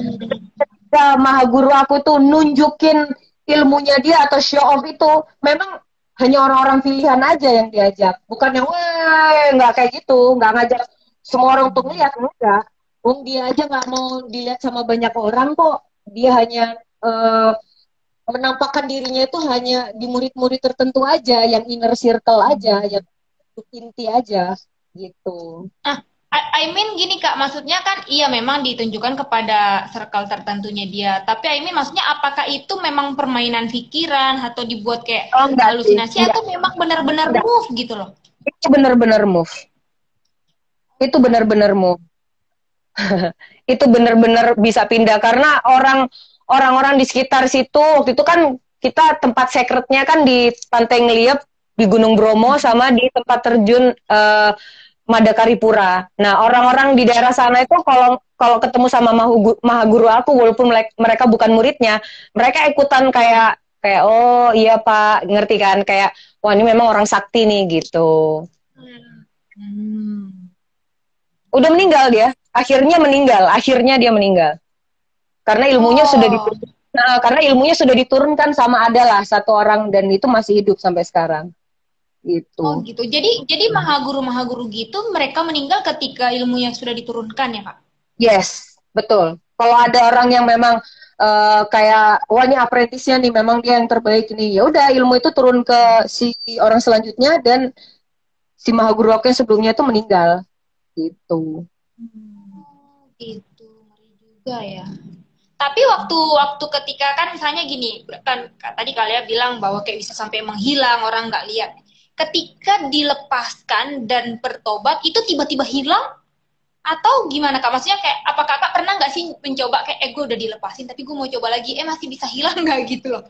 Ketika maha guru aku tuh nunjukin ilmunya dia atau show off itu memang hanya orang-orang pilihan aja yang diajak. Bukan yang wah nggak kayak gitu. Nggak ngajak semua orang untuk lihat enggak. Wong dia aja nggak mau dilihat sama banyak orang kok. Dia hanya eh, menampakkan dirinya itu hanya di murid-murid tertentu aja yang inner circle aja yang inti aja gitu I, I mean gini kak, maksudnya kan iya memang ditunjukkan kepada circle tertentunya dia. Tapi I mean maksudnya apakah itu memang permainan pikiran atau dibuat kayak Oh, enggak halusinasi Enggak. atau memang benar-benar move gitu loh? itu bener-bener move itu benar-benarmu itu benar-benar bisa pindah karena orang orang-orang di sekitar situ waktu itu kan kita tempat secretnya kan di Pantai Ngeliep di Gunung Bromo sama di tempat terjun uh, Madakaripura. Nah, orang-orang di daerah sana itu kalau kalau ketemu sama maha guru aku walaupun mereka bukan muridnya, mereka ikutan kayak kayak oh iya Pak, ngerti kan kayak wah ini memang orang sakti nih gitu. Hmm. Udah meninggal dia, akhirnya meninggal, akhirnya dia meninggal. Karena ilmunya oh. sudah diturunkan. Nah, karena ilmunya sudah diturunkan sama adalah satu orang dan itu masih hidup sampai sekarang gitu. Oh gitu. Jadi jadi maha guru maha guru gitu mereka meninggal ketika ilmunya sudah diturunkan ya kak? Yes, betul. Kalau ada orang yang memang uh, kayak wah ini apprentice-nya nih memang dia yang terbaik nih. Ya udah ilmu itu turun ke si orang selanjutnya dan si maha guru yang sebelumnya itu meninggal. Gitu. Hmm, gitu. Ngeri juga ya. Tapi waktu waktu ketika kan misalnya gini, kan tadi kalian bilang bahwa kayak bisa sampai menghilang orang nggak lihat ketika dilepaskan dan bertobat itu tiba-tiba hilang atau gimana kak? Maksudnya kayak apa kakak pernah nggak sih mencoba kayak eh gue udah dilepasin tapi gue mau coba lagi eh masih bisa hilang nggak gitu loh?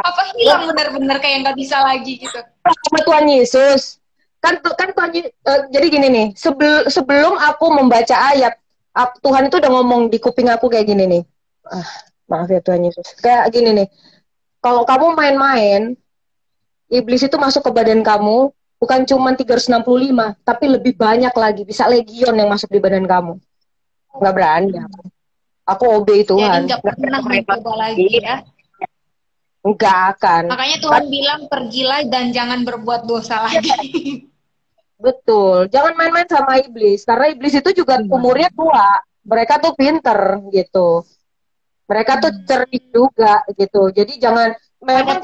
apa hilang bener-bener kayak nggak bisa lagi gitu? Sama Tuhan Yesus kan kan Tuhan uh, jadi gini nih sebelum sebelum aku membaca ayat Tuhan itu udah ngomong di kuping aku kayak gini nih ah, maaf ya Tuhan Yesus kayak gini nih kalau kamu main-main iblis itu masuk ke badan kamu bukan cuma 365, tapi lebih banyak lagi, bisa legion yang masuk di badan kamu. Nggak berani aku. Aku obey Tuhan. Jadi nggak pernah mencoba lagi ya? Nggak akan. Makanya Tuhan bilang pergilah dan jangan berbuat dosa lagi. Betul. Jangan main-main sama iblis. Karena iblis itu juga umurnya tua. Mereka tuh pinter gitu. Mereka tuh hmm. cerdik juga gitu. Jadi jangan memang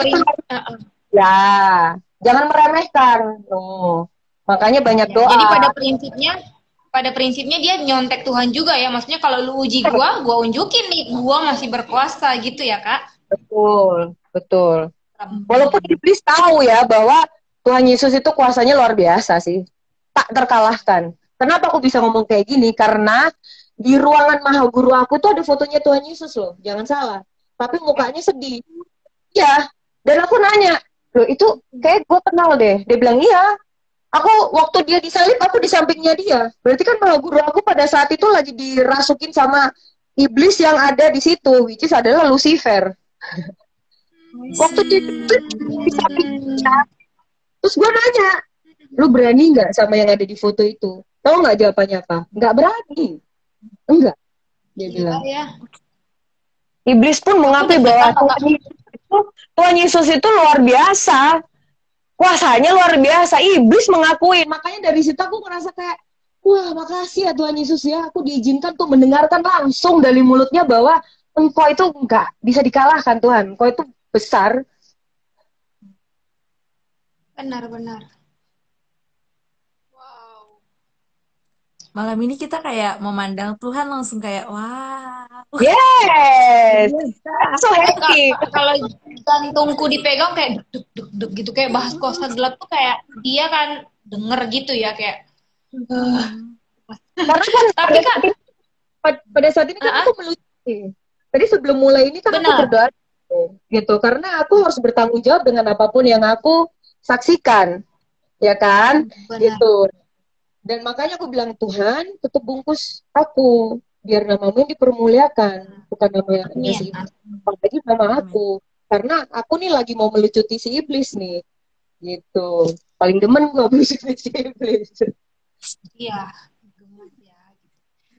Ya, jangan meremehkan. Oh, makanya banyak doa. Jadi pada prinsipnya pada prinsipnya dia nyontek Tuhan juga ya. Maksudnya kalau lu uji gua, gua unjukin nih gua masih berkuasa gitu ya, Kak. Betul, betul. Walaupun iblis tahu ya bahwa Tuhan Yesus itu kuasanya luar biasa sih. Tak terkalahkan. Kenapa aku bisa ngomong kayak gini? Karena di ruangan maha guru aku tuh ada fotonya Tuhan Yesus loh. Jangan salah. Tapi mukanya sedih. Ya, dan aku nanya, loh itu kayak gue kenal deh dia bilang iya aku waktu dia disalib aku di sampingnya dia berarti kan maha guru aku pada saat itu lagi dirasukin sama iblis yang ada di situ which is adalah Lucifer waktu dia di sampingnya terus gue nanya lu berani nggak sama yang ada di foto itu tahu nggak jawabannya apa nggak berani enggak dia bilang ya. iblis pun mengakui bahwa Tuhan Yesus itu luar biasa. Kuasanya luar biasa. Iblis mengakui. Makanya dari situ aku ngerasa kayak, wah makasih ya Tuhan Yesus ya. Aku diizinkan tuh mendengarkan langsung dari mulutnya bahwa engkau itu enggak bisa dikalahkan Tuhan. Engkau itu besar. Benar-benar. malam ini kita kayak memandang Tuhan langsung kayak wah. Yes. so happy. Kalau jantungku dipegang kayak duk duk duk gitu kayak bahas kosa gelap tuh kayak dia kan denger gitu ya kayak. Uh. Karena kan tapi kan pada saat ini kan aku melucu. Tadi sebelum mulai ini kan Benar. aku berdoa gitu karena aku harus bertanggung jawab dengan apa pun yang aku saksikan ya kan? Benar. gitu. Dan makanya aku bilang Tuhan tutup bungkus aku biar namamu dipermuliakan bukan nama yang si apalagi nama aku. Karena aku nih lagi mau melucuti si iblis nih. Gitu. Paling demen gue melucuti si iblis. Iya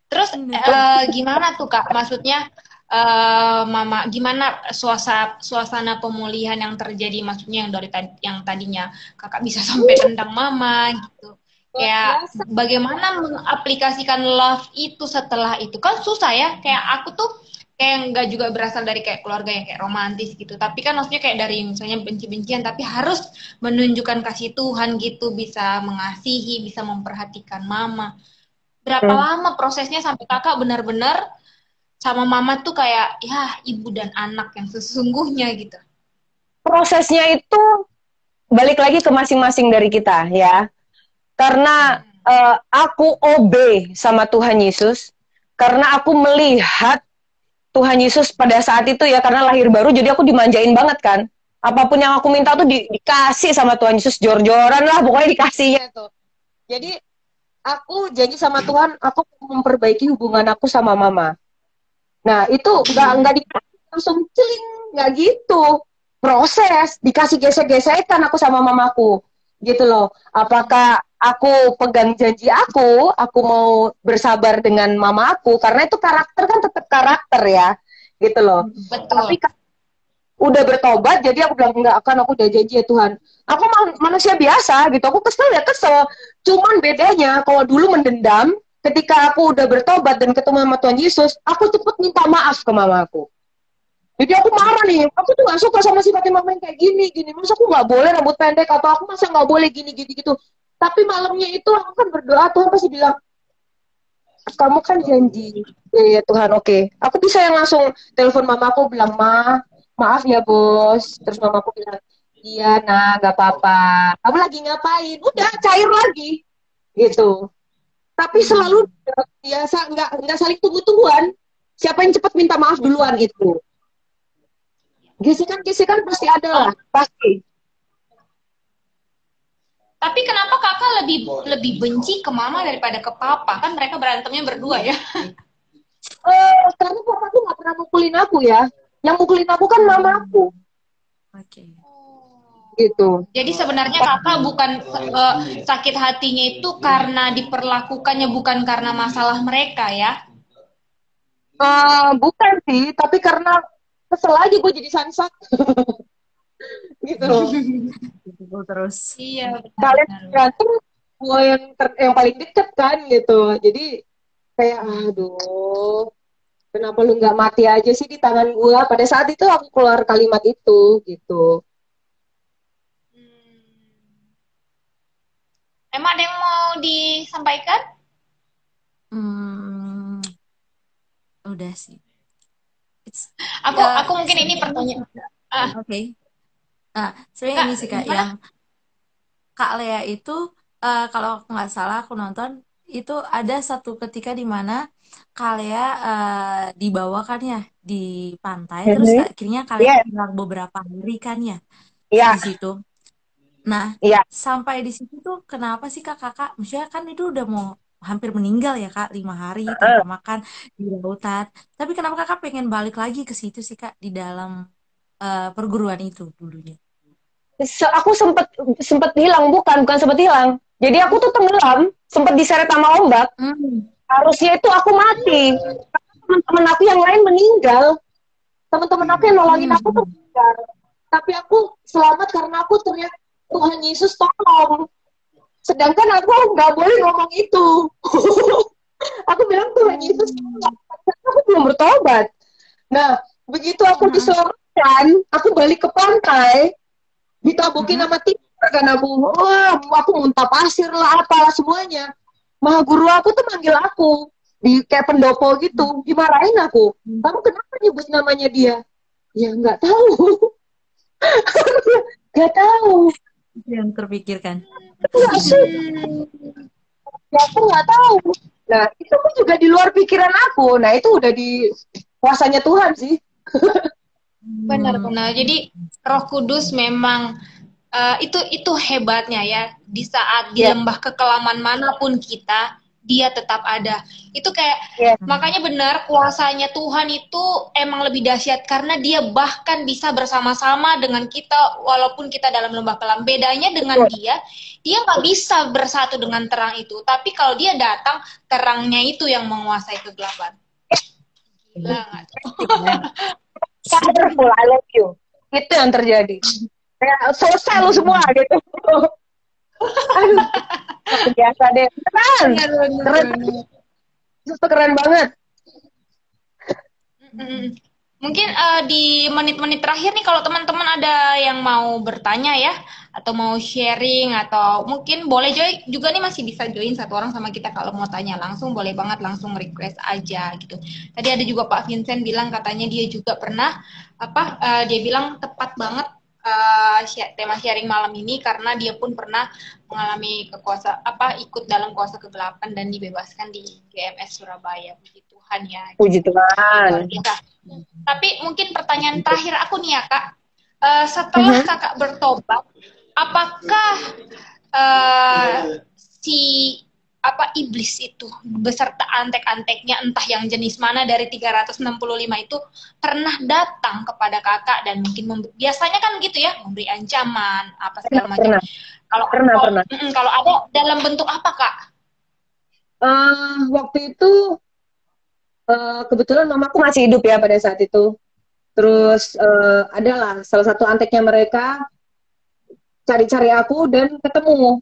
terus uh, gimana tuh kak? Maksudnya uh, mama gimana suasana suasana pemulihan yang terjadi? Maksudnya yang dari yang tadinya kakak bisa sampai tendang mama gitu. Kayak bagaimana mengaplikasikan love itu setelah itu? Kan susah ya kayak aku tuh kayak nggak juga berasal dari kayak keluarga yang kayak romantis gitu. Tapi kan maksudnya kayak dari misalnya benci-bencian tapi harus menunjukkan kasih Tuhan gitu bisa mengasihi bisa memperhatikan mama. Berapa hmm. lama prosesnya sampai kakak benar-benar sama mama tuh kayak ya ibu dan anak yang sesungguhnya gitu prosesnya itu balik lagi ke masing-masing dari kita ya karena eh, aku obey sama Tuhan Yesus karena aku melihat Tuhan Yesus pada saat itu ya karena lahir baru jadi aku dimanjain banget kan. Apa pun yang aku minta tuh di- dikasih sama Tuhan Yesus jor-joran lah pokoknya dikasihnya tuh. Jadi aku janji sama Tuhan aku mau memperbaiki hubungan aku sama mama. Nah itu nggak nggak dikasih langsung celing nggak gitu proses dikasih gesek-gesekan aku sama mamaku gitu loh. Apakah aku pegang janji aku, aku mau bersabar dengan mama aku karena itu karakter kan tetap karakter ya, gitu loh. Betul. Tapi kan udah bertobat, jadi aku bilang enggak akan aku udah janji ya Tuhan. Aku man- manusia biasa gitu, aku kesel ya kesel. Cuman bedanya kalau dulu mendendam, ketika aku udah bertobat dan ketemu sama Tuhan Yesus, aku cepet minta maaf ke mamaku. Jadi aku marah nih, aku tuh gak suka sama sifatnya mama yang kayak gini, gini. Masa aku gak boleh rambut pendek, atau aku masa gak boleh gini, gini, gitu. Tapi malamnya itu aku kan berdoa, Tuhan pasti bilang, kamu kan janji. Ya, ya Tuhan, oke. Aku bisa yang langsung telepon mama aku bilang, Ma, maaf ya bos. Terus mama aku bilang, iya nah, gak apa-apa. Kamu lagi ngapain? Udah, cair lagi. Gitu. Tapi selalu biasa, nggak nggak saling tunggu-tungguan. Siapa yang cepat minta maaf duluan itu. Gesekan-gesekan pasti ada lah, pasti. Tapi kenapa kakak lebih lebih benci ke mama daripada ke papa? Kan mereka berantemnya berdua ya. Eh, karena papa tuh nggak pernah mukulin aku ya. Yang mukulin aku kan mama aku, Oke. Gitu. Jadi sebenarnya kakak bukan eh, sakit hatinya itu karena diperlakukannya bukan karena masalah mereka ya. Eh, bukan sih, tapi karena kesel aja gue jadi sansak. gitu loh. Gitu terus. Iya. Kalian berantem, gue yang ter- yang paling deket kan gitu. Jadi kayak aduh, kenapa lu nggak mati aja sih di tangan gue? Pada saat itu aku keluar kalimat itu gitu. Emang ada yang mau disampaikan? Hmm, udah sih. It's, Aku Ya, aku mungkin ini pertanyaan. Ah. Oke. Nah, sebenarnya Kak, ini sih kak gimana? yang Kak Lea itu eh, kalau aku nggak salah aku nonton itu ada satu ketika di mana Kak Lea eh, dibawakan ya di pantai terus Mhm. akhirnya Kak Lea Yes. hilang beberapa hari kan ya Iya, di situ. Nah, Iya. sampai di situ tuh kenapa sih kak kakak? Maksudnya kan itu udah mau hampir meninggal ya kak, lima hari tanpa makan di lautan. Tapi kenapa kakak pengen balik lagi ke situ sih kak di dalam eh, perguruan itu dulunya? Se- aku sempet sempet hilang bukan bukan sempet hilang. Jadi aku tuh tenggelam, sempet diseret sama ombak. Hmm. Harusnya itu aku mati. Teman-teman aku yang lain meninggal. Teman-teman aku yang nolongin aku tuh meninggal. Tapi aku selamat karena aku ternyata Tuhan Yesus tolong. Sedangkan aku nggak boleh ngomong itu. aku bilang Tuhan Yesus tolong. Karena aku belum bertobat. Nah, begitu aku diselamatkan, aku balik ke pantai, ditabukin sama timur kan aku, wah, aku muntah pasir lah, apalah semuanya. Maha guru aku tuh manggil aku di kayak pendopo gitu, dimarahin aku. Kamu kenapa nyebut namanya dia? Ya nggak tahu. Nggak tahu. Itu yang terpikirkan. Nggak sih. Ya aku nggak tahu. Nah itu pun juga di luar pikiran aku. Nah itu udah di kuasanya Tuhan sih. Benar-benar. Jadi Roh Kudus memang eh, itu itu hebatnya ya. Di saat di Ya. lembah kekelaman mana pun kita, dia tetap ada. Itu kayak Ya. makanya benar kuasanya Tuhan itu emang lebih dahsyat karena dia bahkan bisa bersama-sama dengan kita walaupun kita dalam lembah kelam. Bedanya dengan dia, dia nggak bisa bersatu dengan terang itu. Tapi kalau dia datang, terangnya itu yang menguasai kegelapan. Gila nggak tuh? Wonderful, I love you. Itu yang terjadi. Kayak selesai lu semua gitu. Aduh, biasa deh. Keren. Keren. Itu keren banget. Mungkin eh, di menit-menit terakhir nih kalau teman-teman ada yang mau bertanya ya atau mau sharing atau mungkin boleh join juga nih masih bisa join satu orang sama kita kalau mau tanya langsung boleh banget langsung request aja gitu. Tadi ada juga Pak Vincent bilang katanya dia juga pernah apa eh, dia bilang tepat banget uh, tema sharing malam ini karena dia pun pernah mengalami kekuasa apa ikut dalam kuasa kegelapan dan dibebaskan di GMS Surabaya. Puji Tuhan ya. Puji Tuhan. Tapi mungkin pertanyaan terakhir aku nih ya kak, uh, setelah uh -huh. kakak bertobat, apakah uh, si apa iblis itu beserta antek-anteknya entah yang jenis mana dari 365 itu pernah datang kepada kakak dan mungkin biasanya kan gitu ya memberi ancaman apa segala macam. Kalau pernah kalau, pernah. Mm, kalau ada dalam bentuk apa kak? Uh, waktu itu uh, kebetulan mamaku masih hidup ya pada saat itu. Terus uh, adalah salah satu anteknya mereka cari-cari aku dan ketemu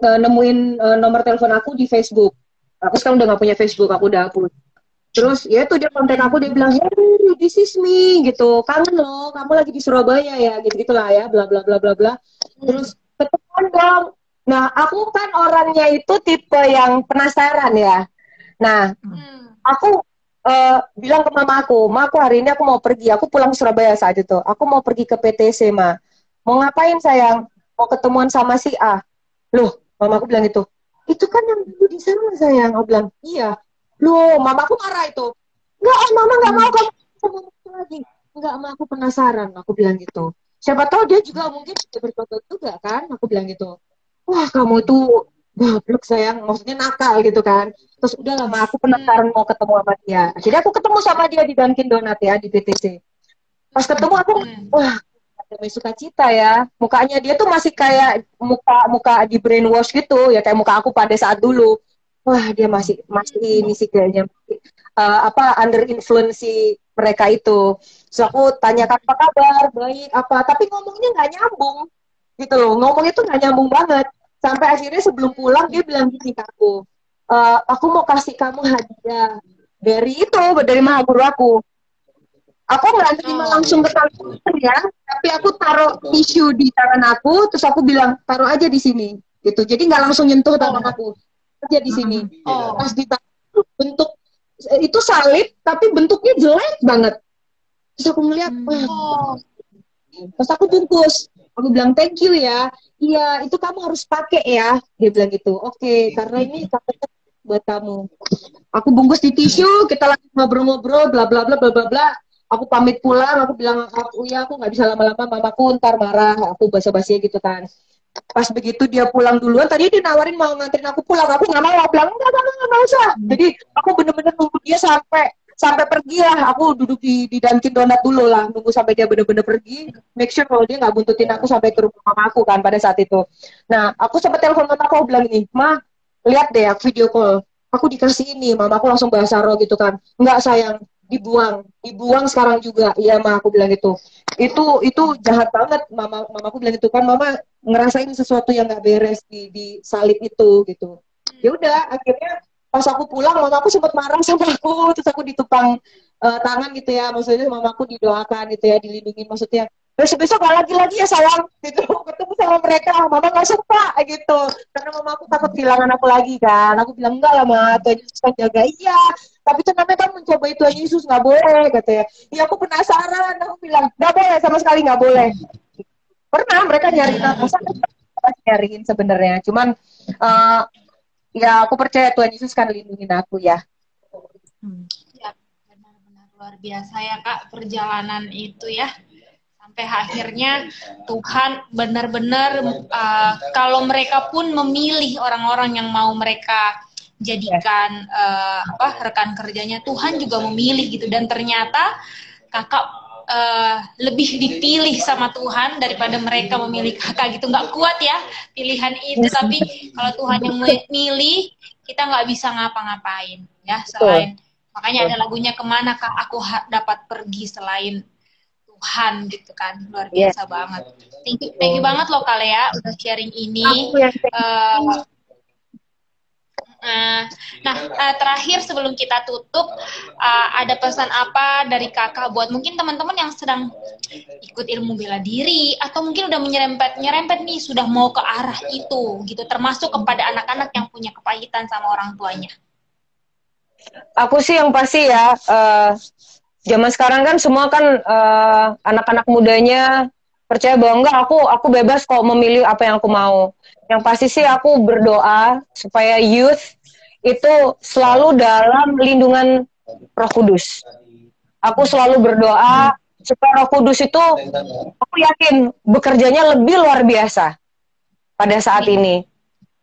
nemuin uh, nomor telepon aku di Facebook. Aku sekarang udah gak punya Facebook, aku udah hapus. Terus ya tuh dia kontak aku dia bilang, "Hey, this is me." gitu. Kangen loh, kamu lagi di Surabaya ya, gitu-gitulah ya, bla bla bla bla bla. Terus ketemuan dong. Nah, aku kan orangnya itu tipe yang penasaran ya. Nah, hmm. aku uh, bilang ke mama aku, "Ma, aku hari ini aku mau pergi. Aku pulang ke Surabaya saat itu. Aku mau pergi ke PTC, Ma. Mau ngapain sayang? Mau ketemuan sama si A." Loh, mama aku bilang itu itu kan yang dulu di sana sayang. Aku bilang iya. Lo mama aku marah itu. Enggak mama nggak mau kamu sama lagi. Enggak mama aku penasaran. Aku bilang gitu. Siapa tahu dia juga mungkin sudah bertobat juga kan? Aku bilang gitu. Wah kamu itu goblok sayang. Maksudnya nakal gitu kan. Terus udah lama aku penasaran mau ketemu sama dia. Jadi aku ketemu sama dia di Dunkin Donat ya di PTC pas ketemu aku hmm. wah damai sukacita ya. Mukanya dia tuh masih kayak muka muka di brainwash gitu ya kayak muka aku pada saat dulu. Wah, dia masih masih ini sih kayaknya uh, apa under influence mereka itu. Terus aku tanyakan apa kabar, baik apa, tapi ngomongnya nggak nyambung gitu loh. Ngomongnya tuh nggak nyambung banget. Sampai akhirnya sebelum pulang dia bilang gini ke aku, e, aku mau kasih kamu hadiah dari itu dari maha guru aku aku nggak terima oh. langsung ke tangan ya tapi aku taruh tisu di tangan aku terus aku bilang taruh aja di sini gitu jadi nggak langsung nyentuh tangan oh. aku aja di sini oh. pas di bentuk itu salib tapi bentuknya jelek banget terus aku ngeliat hmm. oh. terus aku bungkus aku bilang thank you ya iya itu kamu harus pakai ya dia bilang gitu oke okay, karena ini buat kamu aku bungkus di tisu kita lagi ngobrol-ngobrol bla bla bla bla bla bla aku pamit pulang aku bilang aku ya aku nggak bisa lama-lama mamaku ntar marah aku basa-basi gitu kan. Pas begitu dia pulang duluan tadi dia nawarin mau nganterin aku pulang aku nggak mau aku bilang enggak enggak enggak usah. Jadi aku bener-bener nunggu dia sampai sampai pergi lah. Aku duduk di di Dunkin Donat dulu lah nunggu sampai dia bener-bener pergi make sure kalau dia nggak buntutin aku sampai ke rumah mama aku kan pada saat itu. Nah aku sempat telepon mama aku bilang ini ma lihat deh aku video call. Aku dikasih ini. Mama aku langsung bahasa roh gitu kan. Nggak sayang dibuang dibuang sekarang juga. Iya mah aku bilang gitu. Itu itu jahat banget. Mama mama aku bilang itu kan mama ngerasain sesuatu yang nggak beres di di salib itu gitu. Ya udah akhirnya pas aku pulang mama aku sempat marah sama aku. Terus aku ditupang uh, tangan gitu ya. Maksudnya mama aku didoakan gitu ya dilindungi. Maksudnya besok besok gak lagi lagi ya sayang. Gitu. Ketemu sama mereka. Mama nggak suka. Gitu. Karena mama aku takut kehilangan aku lagi kan. Aku bilang enggak lah mama kan jaga. Iya tapi kan namanya kan mencoba itu Tuhan Yesus nggak boleh katanya ya. Aku penasaran aku bilang nggak boleh sama sekali nggak boleh. Pernah mereka nyari aku nyariin sebenarnya. Cuman uh, ya aku percaya Tuhan Yesus kan lindungin aku ya. Hmm. ya benar-benar luar biasa ya kak perjalanan itu ya. Sampai akhirnya Tuhan benar-benar uh, kalau mereka pun memilih orang-orang yang mau mereka jadikan uh, apa rekan kerjanya Tuhan juga memilih gitu. Dan ternyata kakak uh, lebih dipilih sama Tuhan daripada mereka memilih kakak gitu. Nggak kuat ya pilihan itu tapi kalau Tuhan yang memilih kita nggak bisa ngapa-ngapain ya selain makanya ada lagunya ke mana kak aku dapat pergi selain Tuhan gitu kan. Luar biasa yeah. banget. Thank you thank you banget loh kalian ya udah sharing ini. Uh, nah, uh, terakhir sebelum kita tutup, uh, ada pesan apa dari kakak buat mungkin teman-teman yang sedang ikut ilmu bela diri atau mungkin udah menyerempet nyerempet nih sudah mau ke arah itu gitu, termasuk kepada anak-anak yang punya kepahitan sama orang tuanya. Aku sih yang pasti ya, uh, zaman sekarang kan semua kan anak eh, anak-anak mudanya percaya bahwa enggak aku aku bebas kok memilih apa yang aku mau yang pasti sih aku berdoa supaya youth itu selalu dalam lindungan Roh Kudus. Aku selalu berdoa supaya Roh Kudus itu aku yakin bekerjanya lebih luar biasa pada saat ini.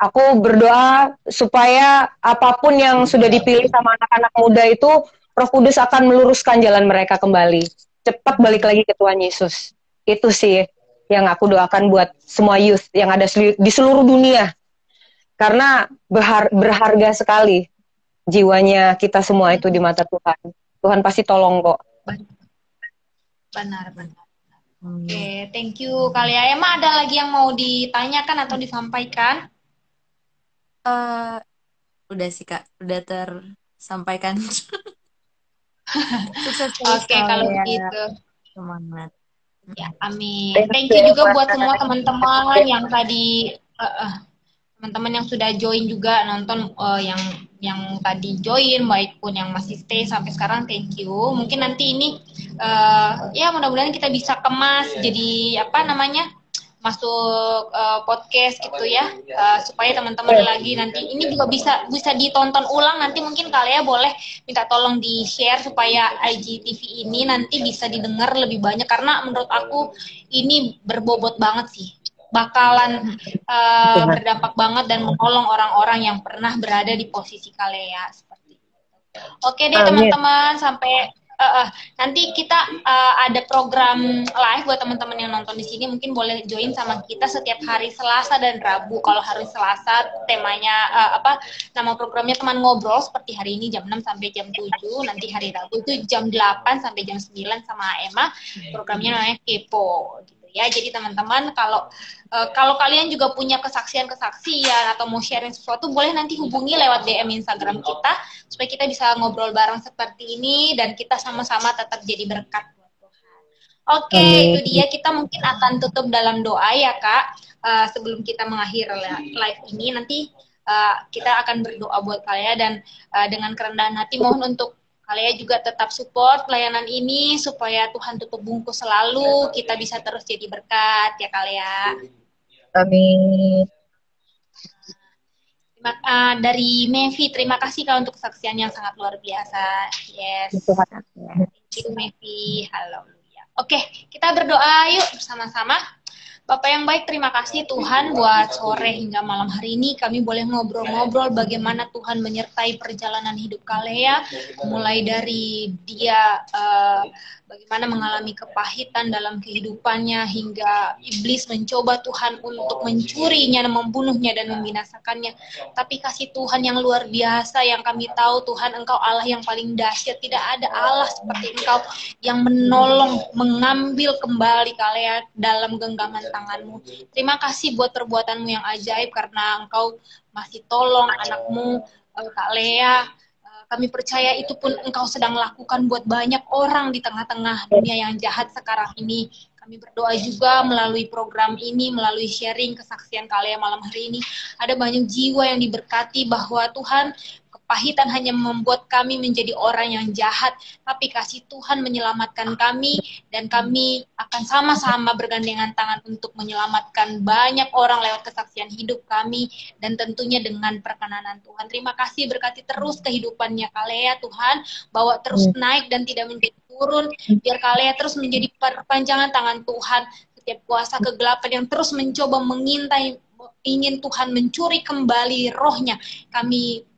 Aku berdoa supaya apa pun yang sudah dipilih sama anak-anak muda itu Roh Kudus akan meluruskan jalan mereka kembali. Cepat balik lagi ke Tuhan Yesus. Itu sih yang aku doakan buat semua youth yang ada di seluruh dunia. Karena berhar berharga sekali jiwanya kita semua itu di mata Tuhan. Tuhan pasti tolong kok. Benar, benar. Hmm. Oke, okay, thank you Kalia. Emang ada lagi yang mau ditanyakan atau disampaikan? Uh, udah sih kak, udah tersampaikan. Oke, okay, kalau begitu. Semangat. Ya, amin. Thank you juga buat semua teman-teman yang tadi uh, uh, teman-teman yang sudah join juga nonton uh, yang yang tadi join baik pun yang masih stay sampai sekarang thank you mungkin nanti ini uh, ya mudah-mudahan kita bisa kemas jadi apa namanya masuk uh, podcast gitu ya. uh, supaya teman-teman lagi nanti ini juga bisa bisa ditonton ulang. Nanti mungkin kalian boleh minta tolong di share supaya IGTV ini nanti bisa didengar lebih banyak. Karena menurut aku ini berbobot banget sih. Bakalan uh, berdampak banget dan menolong orang-orang yang pernah berada di posisi kalian seperti itu. Oke deh teman-teman sampai uh, nanti kita uh, ada program live buat teman-teman yang nonton di sini mungkin boleh join sama kita setiap hari Selasa dan Rabu. Kalau hari Selasa temanya uh, apa nama programnya teman ngobrol seperti hari ini jam 6 sampai jam 7, nanti hari Rabu itu jam 8 sampai jam 9 sama Emma. Programnya namanya Kepo gitu ya. Jadi teman-teman kalau uh, kalau kalian juga punya kesaksian-kesaksian atau mau sharing sesuatu boleh nanti hubungi lewat DM Instagram kita supaya kita bisa ngobrol bareng seperti ini dan kita sama-sama tetap jadi berkat buat Tuhan. Oke, okay, itu dia kita mungkin akan tutup dalam doa ya Kak. Uh, sebelum kita mengakhiri live ini nanti uh, kita akan berdoa buat kalian dan uh, dengan kerendahan hati mohon untuk kalian juga tetap support pelayanan ini supaya Tuhan tutup bungkus selalu kita bisa terus jadi berkat ya kalian. Amin. Terima, uh, dari Mevi, terima kasih kak untuk kesaksian yang sangat luar biasa. Yes. Thank you Mevi. Haleluya. Oke, kita berdoa yuk bersama-sama. Bapak yang baik, terima kasih Tuhan buat sore hingga malam hari ini. Kami boleh ngobrol-ngobrol bagaimana Tuhan menyertai perjalanan hidup Kalea, mulai dari dia uh, bagaimana mengalami kepahitan dalam kehidupannya hingga iblis mencoba Tuhan untuk mencurinya membunuhnya dan membinasakannya. Tapi kasih Tuhan yang luar biasa yang kami tahu Tuhan Engkau Allah yang paling dahsyat. Tidak ada Allah seperti Engkau yang menolong, mengambil kembali kalian dalam genggaman tanganmu. Terima kasih buat perbuatanmu yang ajaib karena Engkau masih tolong anakmu eh, Kak Lea kami percaya itu pun engkau sedang lakukan buat banyak orang di tengah-tengah dunia yang jahat sekarang ini. Kami berdoa juga melalui program ini, melalui sharing kesaksian kalian malam hari ini. Ada banyak jiwa yang diberkati bahwa Tuhan kepahitan hanya membuat kami menjadi orang yang jahat, tapi kasih Tuhan menyelamatkan kami dan kami akan sama-sama bergandengan tangan untuk menyelamatkan banyak orang lewat kesaksian hidup kami dan tentunya dengan perkenanan Tuhan. Terima kasih berkati terus kehidupannya Kalea Tuhan, bawa terus hmm. naik dan tidak menjadi turun, biar Kalea terus menjadi perpanjangan tangan Tuhan setiap kuasa kegelapan yang terus mencoba mengintai ingin Tuhan mencuri kembali rohnya. Kami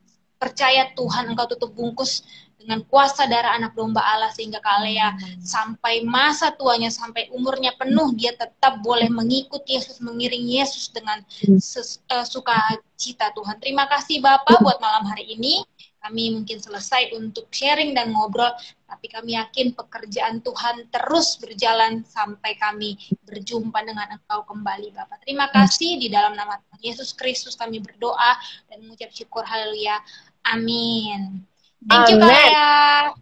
percaya Tuhan engkau tutup bungkus dengan kuasa darah anak domba Allah sehingga Kalea hmm. sampai masa tuanya sampai umurnya penuh dia tetap boleh mengikut Yesus mengiring Yesus dengan ses, uh, sukacita Tuhan. Terima kasih Bapak buat malam hari ini. Kami mungkin selesai untuk sharing dan ngobrol, tapi kami yakin pekerjaan Tuhan terus berjalan sampai kami berjumpa dengan Engkau kembali Bapak. Terima kasih di dalam nama Tuhan Yesus Kristus kami berdoa dan mengucap syukur haleluya. Amin. Thank you, Kaya.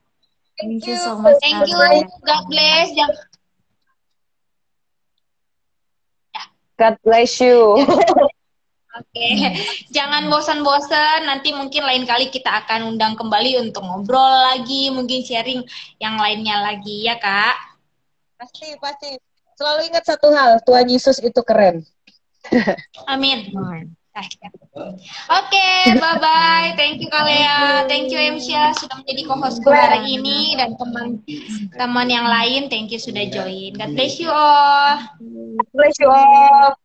Thank you so much. Thank you. God bless. Jangan... Ya. God bless you. Oke, okay. jangan bosan-bosan. Nanti mungkin lain kali kita akan undang kembali untuk ngobrol lagi, mungkin sharing yang lainnya lagi ya kak. Pasti, pasti. Selalu ingat satu hal, Tuhan Yesus itu keren. Amin. Oke, bye bye. Thank you Kalea, thank you Emsya sudah menjadi co-host hari ini dan teman-teman yang lain, thank you sudah join. God bless you all. Bless you all.